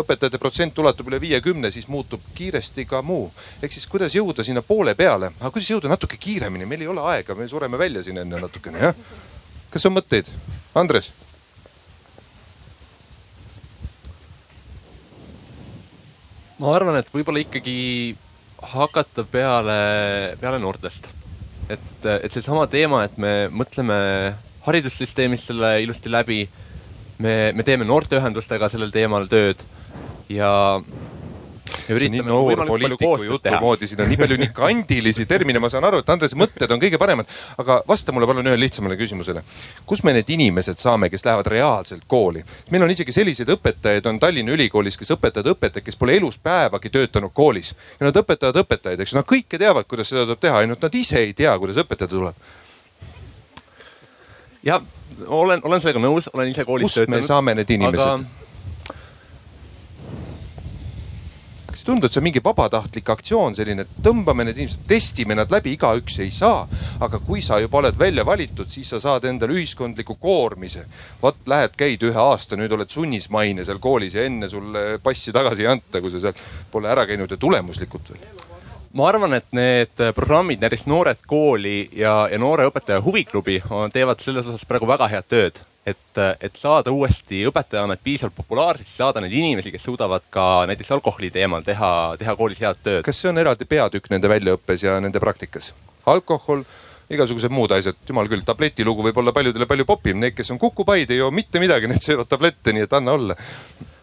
õpetajate protsent ulatub üle viiekümne, siis muutub kiiresti ka muu. ehk siis kuidas jõuda sinna poole peale, aga kuidas jõuda natuke kiiremini, meil ei ole aega, me sureme välja siin enne natukene jah. kas on mõtteid? Andres ma arvan, et võib-olla ikkagi hakata peale, peale noortest. Et, et seesama teema, et me mõtleme haridussüsteemis selle ilusti läbi. me, me teeme noorteühendustega sellel teemal tööd ja see on nii noor poliitiku jutu moodi, siin on nii palju nii kandilisi termine, ma saan aru, et Andrese mõtted on kõige paremad. aga vasta mulle palun ühele lihtsamale küsimusele. kus me need inimesed saame, kes lähevad reaalselt kooli? meil on isegi selliseid õpetajaid on Tallinna Ülikoolis, kes õpetavad õpetajaid, kes pole elus päevagi töötanud koolis. ja nad õpetavad õpetajaid, eks nad kõike teavad, kuidas seda tuleb teha, ainult nad ise ei tea, kuidas õpetada tuleb. ja olen, olen sellega nõus, olen ise koolis Kust töötanud. kust me saame need inimesed aga...? kas ei tundu, et see on mingi vabatahtlik aktsioon, selline, et tõmbame need inimesed, testime nad läbi, igaüks ei saa. aga kui sa juba oled välja valitud, siis sa saad endale ühiskondliku koormise. vot lähed, käid ühe aasta, nüüd oled sunnismaine seal koolis ja enne sulle passi tagasi ei anta, kui sa seal pole ära käinud ja tulemuslikult veel ma arvan, et need programmid, näiteks Noored Kooli ja, ja Noore Õpetaja Huviklubi teevad selles osas praegu väga head tööd et, et saada uuesti õpetajaamet piisavalt populaarseks, saada neid inimesi, kes suudavad ka näiteks alkoholi teemal teha, teha koolis head tööd. kas see on eraldi peatükk nende väljaõppes ja nende praktikas? alkohol, igasugused muud asjad, jumal küll, tabletilugu võib olla paljudele palju popim, need, kes on kukupaid, ei joo mitte midagi, need söövad tablette, nii et anna olla.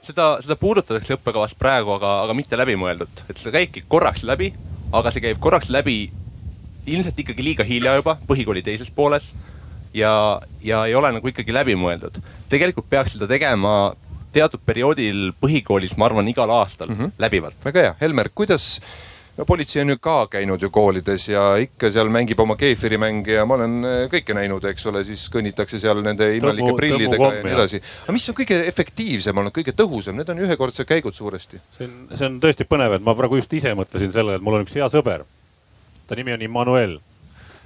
Seda, seda puudutatakse õppekavas praegu, aga, aga mitte läbimõeldult, et see käibki korraks läbi, aga see käib korraks läbi ilmselt ikkagi liiga hilja juba põhikooli teises pooles ja, ja ei ole nagu ikkagi läbimõeldud. tegelikult peaks seda tegema teatud perioodil põhikoolis, ma arvan, igal aastal mm -hmm. läbivalt. väga hea, Helmer, kuidas no politsei on ju ka käinud ju koolides ja ikka seal mängib oma keefirimänge ja ma olen äh, kõike näinud, eks ole, siis kõnnitakse seal nende imelike prillidega ja nii edasi. aga mis on kõige efektiivsem olnud, kõige tõhusam, need on ühekordsed käigud suuresti. see on, see on tõesti põnev, et ma praegu just ise mõtlesin sellele, et mul on üks hea sõber. ta nimi on Immanuel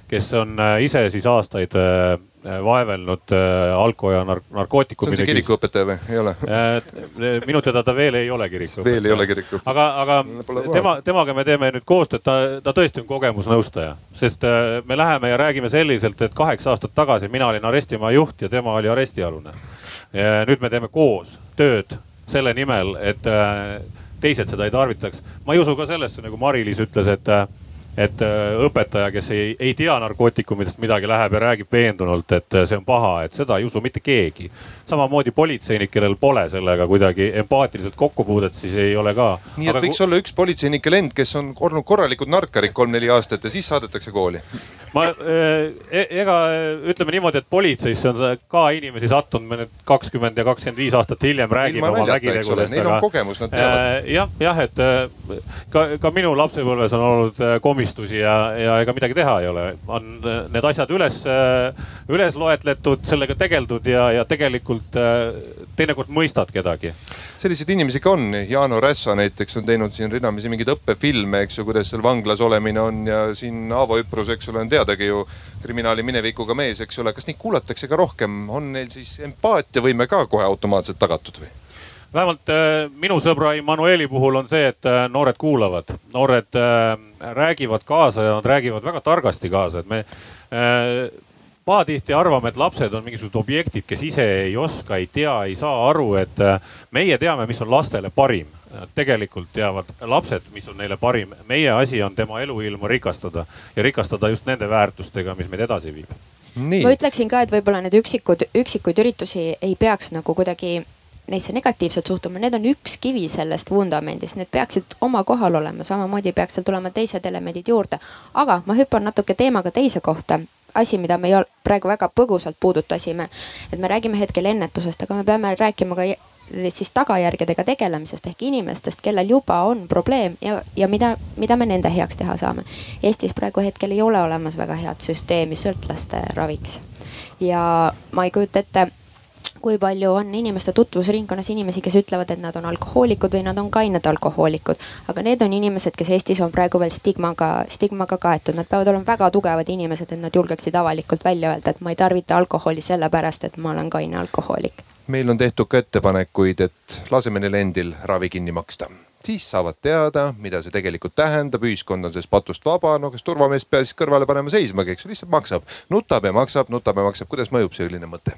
kes on äh, ise siis aastaid äh, äh, vaevelnud alko ja nark narkootikumide. see on see kirikuõpetaja või, ei ole? minu teada ta veel ei ole kirikuõpetaja. veel ei ole kirikuõpetaja. aga, aga tema, temaga me teeme nüüd koostööd, ta, ta tõesti on kogemusnõustaja, sest me läheme ja räägime selliselt, et kaheksa aastat tagasi mina olin arestimaja juht ja tema oli arestialune. nüüd me teeme koos tööd selle nimel, et teised seda ei tarvitaks. ma ei usu ka sellesse, nagu Mari-Liis ütles, et et äh, õpetaja, kes ei, ei tea narkootikumidest midagi, läheb ja räägib veendunult, et äh, see on paha, et seda ei usu mitte keegi. samamoodi politseinik, kellel pole sellega kuidagi empaatiliselt kokkupuudet, siis ei ole ka. nii et Aga võiks olla üks politseinike lend, kes on olnud korralikud narkarid kolm-neli aastat ja siis saadetakse kooli ma äh, e, ega ütleme niimoodi, et politseisse on ka inimesi sattunud, me nüüd kakskümmend ja kakskümmend viis aastat hiljem räägime oma vägitegudest. Neil on kogemus, nad teavad. jah, jah, et ka, ka minu lapsepõlves on olnud komisjon unistusi ja, ja ega midagi teha ei ole. on äh, need asjad üles, äh, üles loetletud, sellega tegeldud ja, ja tegelikult äh, teinekord mõistad kedagi. selliseid inimesi ka on, Jaano Rässa näiteks on teinud siin ridamisi mingeid õppefilme, eks ju, kuidas seal vanglas olemine on ja siin Aavo Üprus, eks ole, on teadagi ju kriminaali minevikuga mees, eks ole. kas neid kuulatakse ka rohkem, on neil siis empaatiavõime ka kohe automaatselt tagatud või? Vähemalt äh, minu sõbra Immanueli puhul on see, et äh, noored kuulavad, noored äh, räägivad kaasa ja nad räägivad väga targasti kaasa, et me pahatihti arvame, et lapsed on mingisugused objektid, kes ise ei oska, ei tea, ei saa aru, et meie teame, mis on lastele parim. tegelikult teavad lapsed, mis on neile parim. meie asi on tema eluilma rikastada ja rikastada just nende väärtustega, mis meid edasi viib. ma ütleksin ka, et võib-olla need üksikud, üksikuid üritusi ei peaks nagu kuidagi neisse negatiivselt suhtuma, need on üks kivi sellest vundamendist, need peaksid oma kohal olema, samamoodi peaks seal tulema teised elemendid juurde. aga ma hüppan natuke teemaga teise kohta asi, mida me praegu väga põgusalt puudutasime. et me räägime hetkel ennetusest, aga me peame rääkima ka siis tagajärgedega tegelemisest ehk inimestest, kellel juba on probleem ja, ja mida, mida me nende heaks teha saame. Eestis praegu hetkel ei ole olemas väga head süsteemi sõltlaste raviks. ja ma ei kujuta ette kui palju on inimeste tutvusringkonnas inimesi, kes ütlevad, et nad on alkohoolikud või nad on kained alkohoolikud. aga need on inimesed, kes Eestis on praegu veel stigmaga, stigmaga kaetud, nad peavad olema väga tugevad inimesed, et nad julgeksid avalikult välja öelda, et ma ei tarvita alkoholi sellepärast, et ma olen kaine alkohoolik. meil on tehtud ka ettepanekuid, et laseme neil endil ravi kinni maksta. Siis saavad teada, mida see tegelikult tähendab, ühiskond on sellest patust vaba, no kas turvamees pea siis kõrvale panema seismagi, eks ju, lihtsalt maksab, nutab ja maksab, nutab ja maksab, kuidas mõjub selline mõte?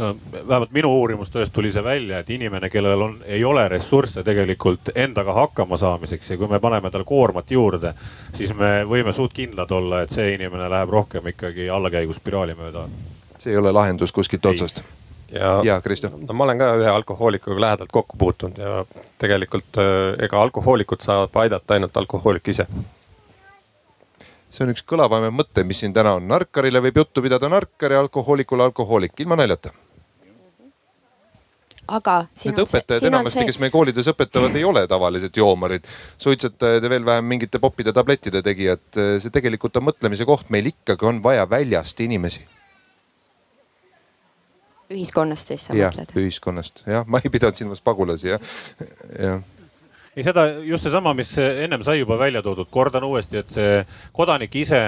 No vähemalt minu uurimustööst tuli see välja, et inimene, kellel on, ei ole ressursse tegelikult endaga hakkama saamiseks ja kui me paneme talle koormat juurde, siis me võime suht kindlad olla, et see inimene läheb rohkem ikkagi allakäiguspiraali mööda. see ei ole lahendus kuskilt otsast ja, ja Kristo? no ma olen ka ühe alkohoolikuga lähedalt kokku puutunud ja tegelikult äh, ega alkohoolikud saavad aidata ainult alkohoolik ise. see on üks kõlavamaid mõte, mis siin täna on. narkarile võib juttu pidada narkar ja alkohoolikule alkohoolik, ilma naljata. Aga. Need õpetajad enamasti see..., kes meie koolides õpetavad, ei ole tavalised joomarid, suitsetajad ja veel vähem mingite popide, tablettide tegijad. see tegelikult on mõtlemise koht, meil ikkagi on vaja väljast inimesi ühiskonnast siis sa ja, mõtled? ühiskonnast jah, ma ei pidanud silmas pagulasi jah, jah ei, seda just seesama, mis ennem sai juba välja toodud, kordan uuesti, et see kodanik ise,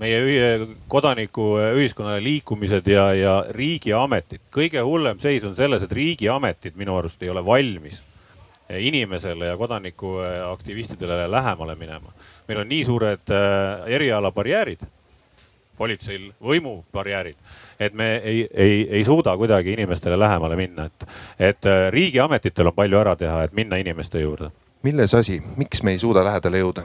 meie kodaniku ühiskonna liikumised ja, ja riigiametid, kõige hullem seis on selles, et riigiametid minu arust ei ole valmis inimesele ja kodanikuaktivistidele lähemale minema. meil on nii suured äh, erialabarjäärid politseil võimubarjäärid, et me ei, ei, ei suuda kuidagi inimestele lähemale minna, et, et äh, riigiametitel on palju ära teha, et minna inimeste juurde. milles asi, miks me ei suuda lähedale jõuda?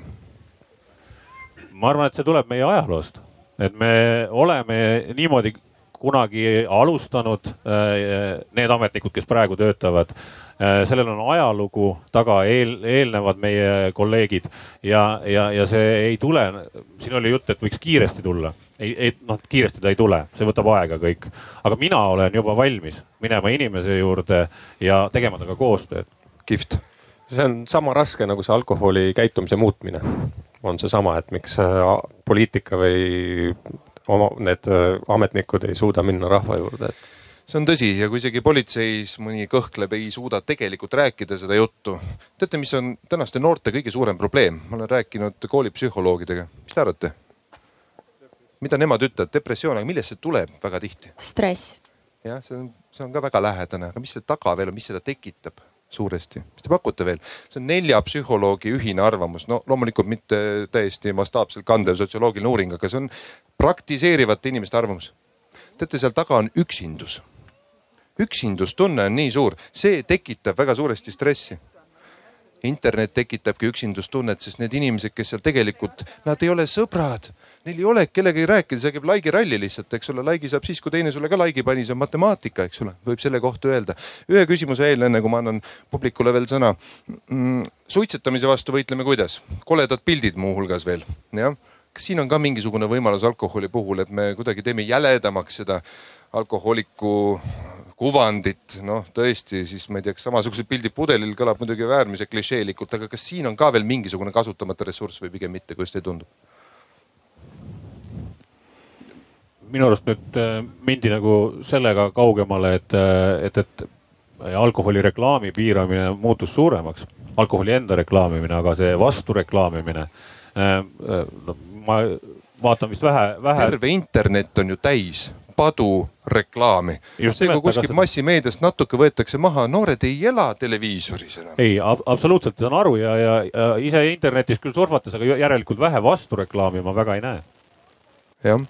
Ma arvan, et see tuleb meie ajaloost, et me oleme niimoodi kunagi alustanud, äh, need ametnikud, kes praegu töötavad Äh, sellel on ajalugu taga, eel, eelnevad meie kolleegid ja, ja, ja see ei tule, siin oli jutt, et võiks kiiresti tulla. ei, ei noh, kiiresti ta ei tule, see võtab aega kõik, aga mina olen juba valmis minema inimese juurde ja tegema temaga koostööd. kihvt. see on sama raske nagu see alkoholi käitumise muutmine. On seesama, et miks äh, poliitika või oma, need äh, ametnikud ei suuda minna rahva juurde, et see on tõsi ja kui isegi politseis mõni kõhkleb, ei suuda tegelikult rääkida seda juttu. teate, mis on tänaste noorte kõige suurem probleem? ma olen rääkinud koolipsühholoogidega, mis te arvate? mida nemad ütlevad, depressioon, aga millest see tuleb väga tihti? stress. jah, see on, see on ka väga lähedane, aga mis selle taga veel on, mis seda tekitab? Suuresti, mis te pakute veel? see on nelja psühholoogi ühine arvamus, no loomulikult mitte täiesti mastaapselt kandev sotsioloogiline uuring, aga see on praktiseerivate inimeste arvamus. teate, seal taga on üksindus üksindustunne on nii suur, see tekitab väga suuresti stressi internet tekitabki üksindustunnet, sest need inimesed, kes seal tegelikult, nad ei ole sõbrad. Neil ei ole kellegagi rääkida, see käib laigi ralli lihtsalt, eks ole, laigi saab siis, kui teine sulle ka laigi pani, see on matemaatika, eks ole, võib selle kohta öelda. ühe küsimuse veel, enne kui ma annan publikule veel sõna mm,. suitsetamise vastu võitleme kuidas? koledad pildid muuhulgas veel, jah. kas siin on ka mingisugune võimalus alkoholi puhul, et me kuidagi teeme jäledamaks seda alkohooliku kuvandit, noh tõesti, siis ma ei tea, kas samasugused pildid pudelil kõlab muidugi äärmiselt klišeelikult, aga kas siin on ka veel mingisugune kasutamata ressurss või pigem mitte, kuidas teile tundub? Minu arust nüüd äh, mindi nagu sellega kaugemale, et, äh, et, et alkoholireklaami piiramine muutus suuremaks, alkoholi enda reklaamimine, aga see vastureklaamimine. Äh, no ma vaatan vist vähe, vähe. terve internet on ju täis padu reklaami. see, kui kuskilt massimeediast natuke võetakse maha, noored ei ela televiisoris enam. ei ab, absoluutselt saan aru ja, ja, ja ise internetis küll surfates, aga järelikult vähe vastureklaami ma väga ei näe. jah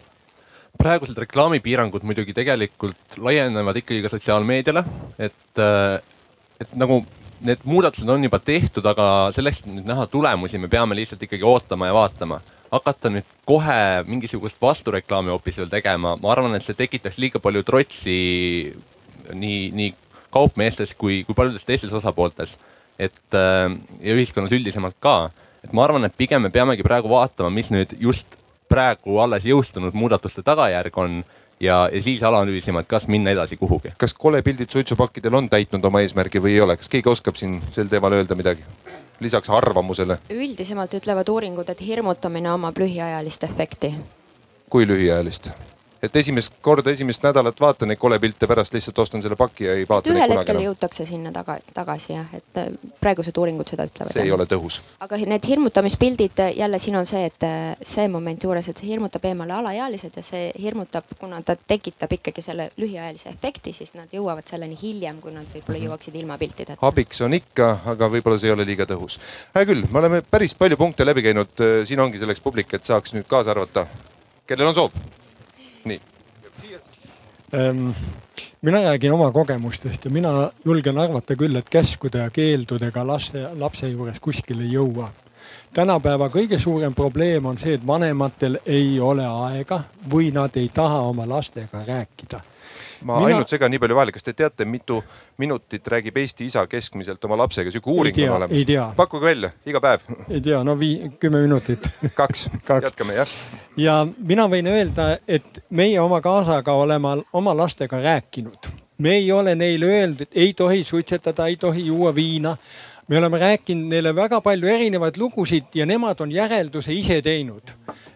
praegused reklaamipiirangud muidugi tegelikult laienevad ikkagi ka sotsiaalmeediale, et, äh, et nagu need muudatused on juba tehtud, aga selleks, et nüüd näha tulemusi, me peame lihtsalt ikkagi ootama ja vaatama hakata nüüd kohe mingisugust vastureklaami hoopis veel tegema, ma arvan, et see tekitaks liiga palju trotsi nii, nii kaupmeestes kui, kui paljudes teistes osapooltes. et äh, ja ühiskonnas üldisemalt ka, et ma arvan, et pigem me peamegi praegu vaatama, mis nüüd just praegu alles jõustunud muudatuste tagajärg on ja, ja siis analüüsima, et kas minna edasi kuhugi. kas kolepildid suitsupakkidel on täitnud oma eesmärgi või ei ole, kas keegi oskab siin sel teemal öelda midagi? lisaks arvamusele? üldisemalt ütlevad uuringud, et hirmutamine omab lühiajalist efekti. kui lühiajalist? Et esimest korda, esimest nädalat vaatan neid kolepilte, pärast lihtsalt ostan selle paki ja ei vaata neid ühel kunagi hetkel enam. jõutakse sinna taga, tagasi jah, et äh, praegused uuringud seda ütlevad. see ei ole tõhus. aga need hirmutamispildid jälle siin on see, et äh, see moment juures, et see hirmutab eemale alaealised ja see hirmutab, kuna ta tekitab ikkagi selle lühiajalise efekti, siis nad jõuavad selleni hiljem, kui nad võib-olla jõuaksid ilma piltideta. abiks on ikka, aga võib-olla see ei ole liiga tõhus. hea küll, me oleme päris palju punkte läbi käinud, siin ongi selleks publik, et saaks nüüd kaasa arvata, kellel on soov. Nii. Ehm, mina räägin oma kogemustest ja mina julgen arvata küll, et käskude ja keeldudega laste, lapse juures kuskile ei jõua. tänapäeva kõige suurem probleem on see, et vanematel ei ole aega või nad ei taha oma lastega rääkida ma Mina... ainult segan nii palju vahele, kas te teate, mitu minutit räägib Eesti isa keskmiselt oma lapsega, sihuke uuring tea, on olemas. pakkuge välja, iga päev. ei tea, no vii-, kümme minutit. kaks, kaks., jätkame jah. ja mina võin öelda, et meie oma kaasaga oleme oma lastega rääkinud. me ei ole neile öelnud, et ei tohi suitsetada, ei tohi juua viina me oleme rääkinud neile väga palju erinevaid lugusid ja nemad on järelduse ise teinud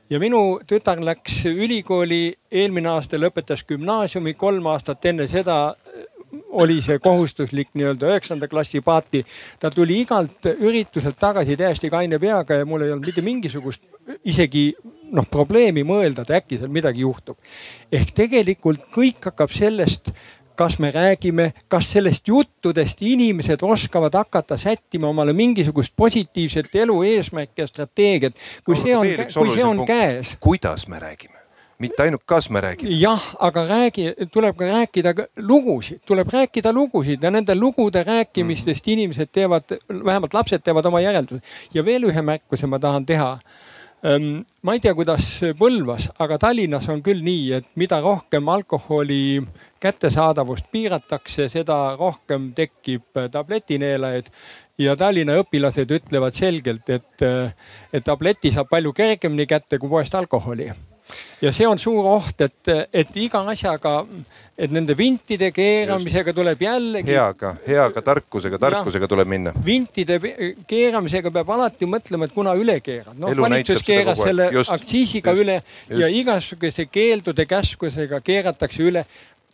ja minu tütar läks ülikooli, eelmine aasta lõpetas gümnaasiumi, kolm aastat enne seda äh, oli see kohustuslik nii-öelda üheksanda klassi paati. ta tuli igalt ürituselt tagasi täiesti kaine peaga ja mul ei olnud mitte mingisugust isegi noh probleemi mõelda, et äkki seal midagi juhtub. ehk tegelikult kõik hakkab sellest kas me räägime, kas sellest juttudest inimesed oskavad hakata sättima omale mingisugust positiivset elu eesmärki ja strateegiat, kui see on, kui see on käes. kuidas me räägime? mitte ainult, kas me räägime. jah, aga räägi, tuleb ka rääkida lugusid, tuleb rääkida lugusid ja nende lugude rääkimistest mm. inimesed teevad, vähemalt lapsed teevad oma järeldused. ja veel ühe märkuse ma tahan teha ma ei tea, kuidas Põlvas, aga Tallinnas on küll nii, et mida rohkem alkoholi kättesaadavust piiratakse, seda rohkem tekib tabletineelajaid. ja Tallinna õpilased ütlevad selgelt, et, et tableti saab palju kergemini kätte kui poest alkoholi ja see on suur oht, et, et iga asjaga, et nende vintide keeramisega tuleb jällegi. heaga, heaga tarkusega, tarkusega ja, tuleb minna. vintide keeramisega peab alati mõtlema, et kuna üle keerad. noh, valitsus keeras selle just, aktsiisiga just, üle just. ja igasuguse keeldude käskudega keeratakse üle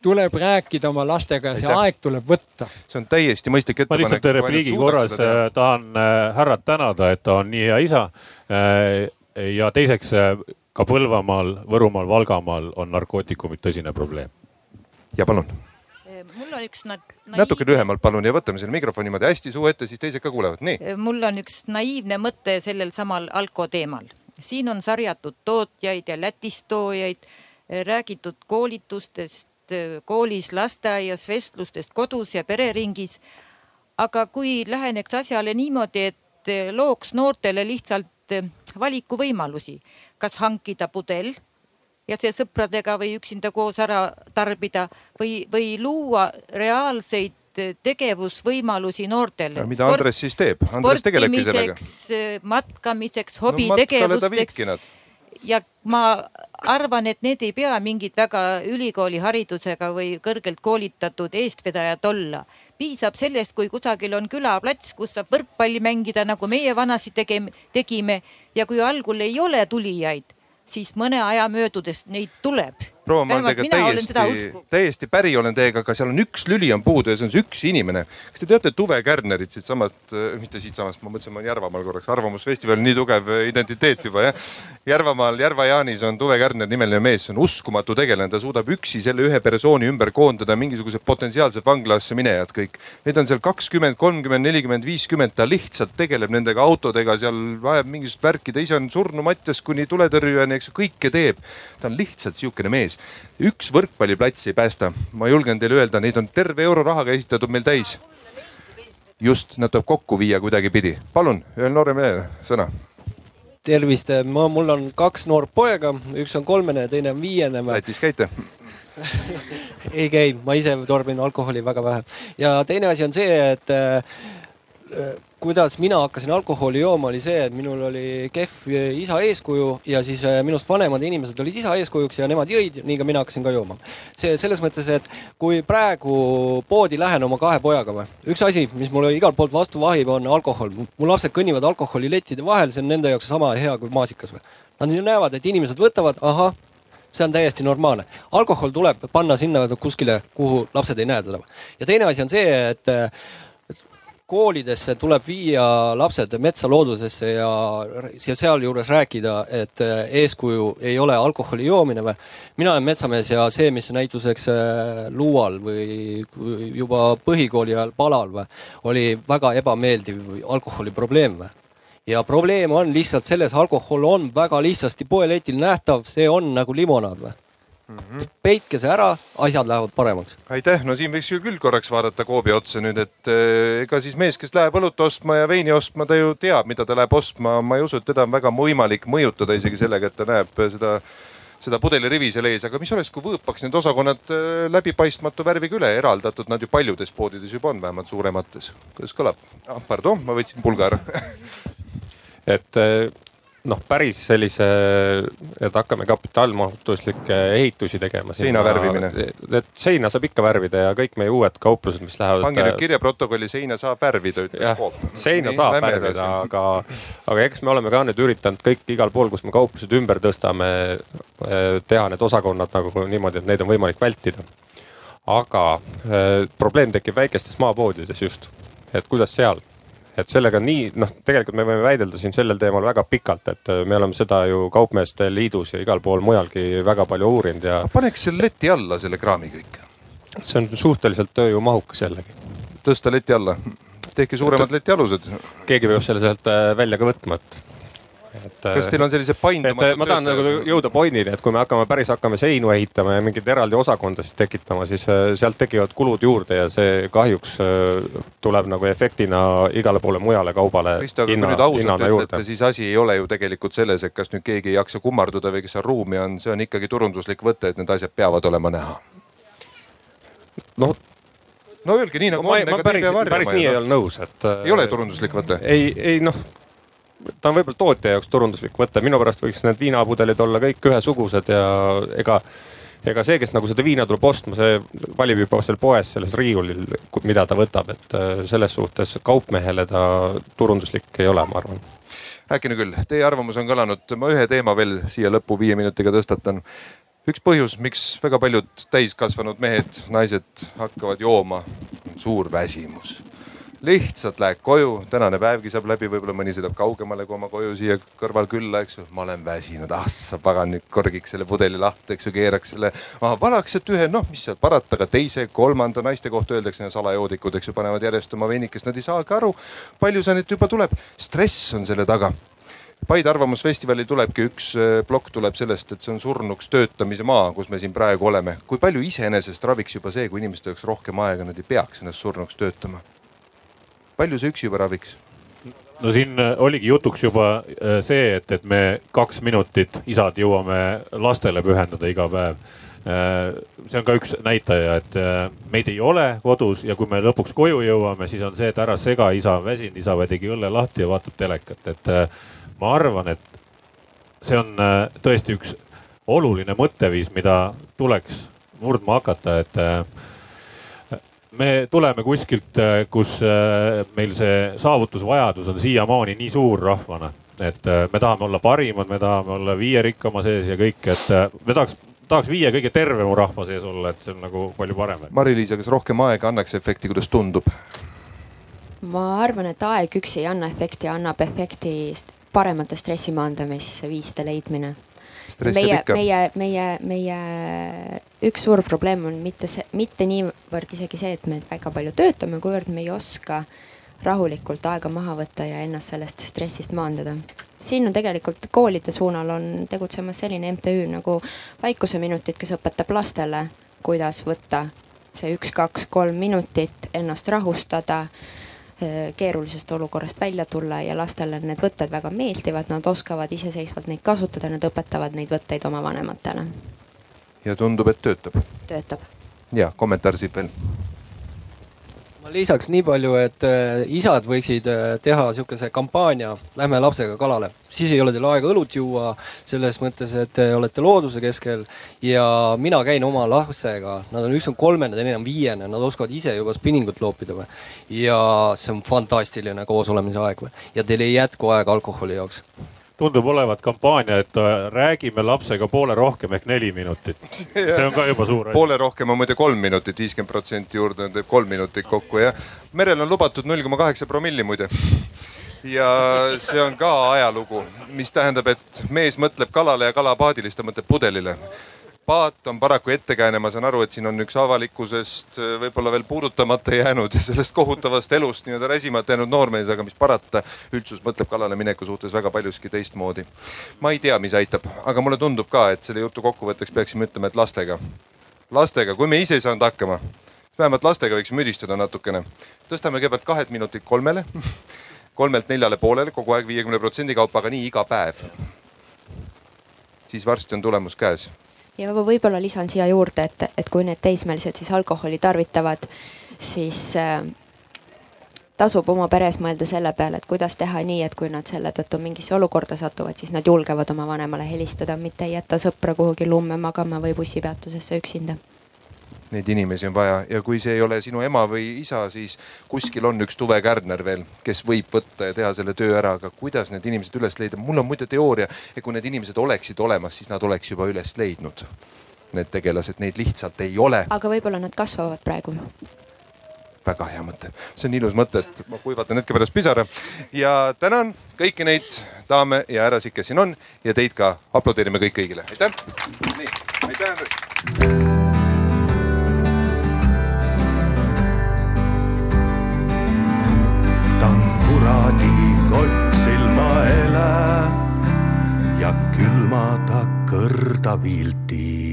tuleb rääkida oma lastega ja see Aitäh. aeg tuleb võtta. see on täiesti mõistlik ettepanek. ma lihtsalt repliigi korras äh, tahan äh, härrat tänada, et ta on nii hea isa. Äh, ja teiseks ka Põlvamaal, Võrumaal, Valgamaal on narkootikumid tõsine probleem. ja palun. mul on üks na natuke lühemalt palun ja võtame selle mikrofoni niimoodi hästi suu ette, siis teised ka kuulevad, nii. mul on üks naiivne mõte sellel samal alko teemal. siin on sarjatud tootjaid ja Lätist toojaid, räägitud koolitustest koolis, lasteaias, vestlustest kodus ja pereringis. aga kui läheneks asjale niimoodi, et looks noortele lihtsalt valikuvõimalusi kas hankida pudel ja see sõpradega või üksinda koos ära tarbida või, või luua reaalseid tegevusvõimalusi noortele. mida Andres siis teeb? Andres tegelebki sellega. matkamiseks, hobitegevusteks no,. Ja ma arvan, et need ei pea mingid väga ülikooliharidusega või kõrgelt koolitatud eestvedajad olla. Piisab sellest, kui kusagil on külaplats, kus saab võrkpalli mängida, nagu meie vanasti tegime, tegime. Ja kui algul ei ole tulijaid, siis mõne aja möödudes neid tuleb proua, ma olen teiega täiesti, täiesti päri olen teiega, aga seal on üks lüli on puudu ja see on see üks inimene. kas te teate Tuve Kärnerit siitsamast, äh, mitte siitsamast, ma mõtlesin, ma olen Järvamaal korraks, Arvamusfestival, nii tugev äh, identiteet juba jah. Järvamaal, Järva-Jaanis on Tuve Kärner nimeline mees, see on uskumatu tegelane, ta suudab üksi selle ühe persooni ümber koondada mingisugused potentsiaalsed vanglasse minejad kõik. Neid on seal kakskümmend, kolmkümmend, nelikümmend, viiskümmend, ta lihtsalt tegeleb nendega autodega, seal ajab mingisugust värki, ta ise on surnumatjas kuni tuletõrjujani, eks kõike teeb. ta on lihtsalt sihukene mees sees. üks võrkpalliplats ei päästa, ma julgen teile öelda, neid on terve eurorahaga esitatud meil täis. just, nad tuleb kokku viia kuidagipidi. palun, ühel noorel mehel sõna tervist, ma, mul on kaks noort poega, üks on kolmene ja teine on viiene. Lätis käite ei käinud, ma ise tarbin alkoholi väga vähe ja teine asi on see, et äh, kuidas mina hakkasin alkoholi jooma, oli see, et minul oli kehv isa eeskuju ja siis äh, minust vanemad inimesed olid isa eeskujuks ja nemad jõid, nii ka mina hakkasin ka jooma. see selles mõttes, et kui praegu poodi lähen oma kahe pojaga või, üks asi, mis mulle igalt poolt vastu vahib, on alkohol. mu lapsed kõnnivad alkoholilettide vahel, see on nende jaoks sama hea kui maasikas või. Nad ju näevad, et inimesed võtavad, ahah, see on täiesti normaalne. alkohol tuleb panna sinna kuskile, kuhu lapsed ei näe teda. ja teine asi on see, et koolidesse tuleb viia lapsed metsa loodusesse ja, ja sealjuures rääkida, et eeskuju ei ole alkoholi joomine või. mina olen metsamees ja see, mis näituseks äh, Luual või juba põhikooli ajal Palal või, oli väga ebameeldiv alkoholiprobleem või ja probleem on lihtsalt selles, alkohol on väga lihtsasti poeletil nähtav, see on nagu limonaad või mm. -hmm. peitke see ära, asjad lähevad paremaks. aitäh, no siin võiks ju küll korraks vaadata Koobi otsa nüüd, et eh, ega siis mees, kes läheb õlut ostma ja veini ostma, ta ju teab, mida ta läheb ostma. ma ei usu, et teda on väga võimalik mõjutada isegi sellega, et ta näeb seda seda pudelirivi seal ees, aga mis oleks, kui võõpaks need osakonnad eh, läbipaistmatu värviga üle eraldatud, nad ju paljudes poodides juba on, vähemalt suuremates. kuidas kõlab? ah, pardon, ma võtsin pulga ära et eh, noh, päris sellise, et hakkame kapitaalmahutuslikke ehitusi tegema. seina värvimine. et seina saab ikka värvida ja kõik meie uued kauplused, mis lähevad. pange nüüd kirja protokolli, seina saab värvida, ütles Coop. seina Nii, saab värvida, aga, aga eks me oleme ka nüüd üritanud kõik igal pool, kus me kauplused ümber tõstame, eh, teha need osakonnad nagu niimoodi, et neid on võimalik vältida. aga eh, probleem tekib väikestes maapoodides just, et kuidas seal et sellega nii noh, tegelikult me võime väidelda siin sellel teemal väga pikalt, et äh, me oleme seda ju Kaupmeeste Liidus ja igal pool mujalgi väga palju uurinud ja. paneks selle leti alla selle kraami kõik. see on suhteliselt tööjõumahukas jällegi. tõsta leti alla, tehke suuremad letialused. keegi peab selle sealt äh, välja ka võtma, et et. kas teil on sellised paindumatud? ma tahan nagu jõuda pointini, et kui me hakkame päris hakkame seinu ehitama ja mingeid eraldi osakondasid tekitama, siis äh, sealt tekivad kulud juurde ja see kahjuks äh, tuleb nagu efektina igale poole mujale kaubale. Kristo, aga kui nüüd ausalt ütlete, siis asi ei ole ju tegelikult selles, et kas nüüd keegi ei jaksa kummarduda või kes seal ruumi on, see on ikkagi turunduslik võte, et need asjad peavad olema näha. noh no öelge nii nagu no, on, ega te ei pea varjama. päris nii ei ole nõus, et. ei ole turunduslik võte? ei, ei noh ta on võib-olla tootja jaoks turunduslik võte, minu pärast võiks need viinapudelid olla kõik ühesugused ja ega ega see, kes nagu seda viina tuleb ostma, see valib juba seal poes selles riiulil, mida ta võtab, et äh, selles suhtes kaupmehele ta turunduslik ei ole, ma arvan. äkki küll, teie arvamus on kõlanud, ma ühe teema veel siia lõppu viie minutiga tõstatan. üks põhjus, miks väga paljud täiskasvanud mehed, naised hakkavad jooma, suur väsimus lihtsalt lähed koju, tänane päevgi saab läbi, võib-olla mõni sõidab kaugemale kui oma koju siia kõrval külla, eks ju. ma olen väsinud, ah sa pagan, nüüd korgiks selle pudeli lahti, eks ju, keeraks selle maha, valaks sealt ühe, noh, mis seal parata, aga teise, kolmanda naiste kohta öeldakse, salajoodikud, eks ju, panevad järjest oma veinikest, nad ei saagi aru, palju see nüüd juba tuleb. stress on selle taga Paide Arvamusfestivalil tulebki üks äh, plokk tuleb sellest, et see on surnuks töötamise maa, kus me siin praegu oleme. kui palju iseenesest raviks juba see, kui inimestel oleks rohkem aega, nad ei peaks ennast surnuks töötama palju see üksi juba raviks? no siin äh, oligi jutuks juba äh, see, et, et me kaks minutit, isad, jõuame lastele pühendada iga päev. Äh, see on ka üks näitaja, et meid ei ole kodus ja kui me lõpuks koju jõuame, siis on see, et ära sega, isa on väsinud, isa tegi õlle lahti ja vaatab telekat, et ma arvan, et see on tõesti üks oluline mõtteviis, mida tuleks murdma hakata, et me tuleme kuskilt, äh, kus äh, meil see saavutusvajadus on siiamaani nii suur rahvana, et äh, me tahame olla parimad, me tahame olla viie rikkama sees ja kõik, et me tahaks tahaks viie kõige tervema rahva sees olla, et see on nagu palju parem. Mari-Liisa, kas rohkem aega annaks efekti, kuidas tundub? ma arvan, et aeg üksi ei anna efekti, annab efekti paremate stressi maandamisviiside leidmine meie, meie, meie, meie üks suur probleem on mitte see, mitte niivõrd isegi see, et me väga palju töötame, kuivõrd me ei oska rahulikult aega maha võtta ja ennast sellest stressist maandada. siin on tegelikult koolide suunal on tegutsemas selline MTÜ nagu Vaikuseminutid, kes õpetab lastele, kuidas võtta see üks, kaks, kolm minutit, ennast rahustada keerulisest olukorrast välja tulla ja lastele need võtted väga meeldivad, nad oskavad iseseisvalt neid kasutada, nad õpetavad neid võtteid oma vanematele. ja tundub, et töötab. töötab. ja kommentaar siit veel ma lisaks nii palju, et äh, isad võiksid äh, teha sihukese kampaania Lähme lapsega kalale, siis ei ole teil aega õlut juua, selles mõttes, et te olete looduse keskel. ja mina käin oma lastega, nad on, üks on kolmene, teine on viiene, nad oskavad ise juba spinningut loopida või. ja see on fantastiline koosolemise aeg või, ja teil ei jätku aega alkoholi jaoks tundub olevat kampaania, et äh, räägime lapsega poole rohkem ehk neli minutit. see on ka juba suur asi. poole rohkem on muide kolm minutit, viiskümmend protsenti juurde teeb kolm minutit kokku ja merel on lubatud null koma kaheksa promilli muide ja see on ka ajalugu, mis tähendab, et mees mõtleb kalale ja kala paadile, siis ta mõtleb pudelile paat on paraku ettekääne, ma saan aru, et siin on üks avalikkusest äh, võib-olla veel puudutamata jäänud ja sellest kohutavast elust nii-öelda räsimata jäänud noormees, aga mis parata, üldsus mõtleb kallale mineku suhtes väga paljuski teistmoodi. ma ei tea, mis aitab, aga mulle tundub ka, et selle jutu kokkuvõtteks peaksime ütlema, et lastega, lastega, kui me ise ei saanud hakkama, vähemalt lastega võiksime müdistada natukene. tõstame kõigepealt kahelt minutilt kolmele, kolmelt neljale poolele kogu aeg viiekümne protsendi kaupa, aga nii iga päev. siis varsti on tulemus käes ja võib-olla lisan siia juurde, et, et kui need teismelised siis alkoholi tarvitavad, siis äh, tasub oma peres mõelda selle peale, et kuidas teha nii, et kui nad selle tõttu mingisse olukorda satuvad, siis nad julgevad oma vanemale helistada, mitte ei jäta sõpra kuhugi lumme magama või bussipeatusesse üksinda neid inimesi on vaja. Ja kui see ei ole sinu ema või isa, siis kuskil on üks Tuve Kärner veel, kes võib võtta ja teha selle töö ära, aga kuidas need inimesed üles leida, mul on muide teooria, et kui need inimesed oleksid olemas, siis nad oleks juba üles leidnud. Need tegelased, neid lihtsalt ei ole. aga võib-olla nad kasvavad praegu. Väga hea mõte, see on ilus mõte, et ma kuivatan hetke pärast pisara. Ja tänan kõiki neid daame ja härrasid, kes siin on. Ja teid ka. Aplodeerime kõik kõigile, aitäh. nii, aitäh. ja külma ta kõrda viilti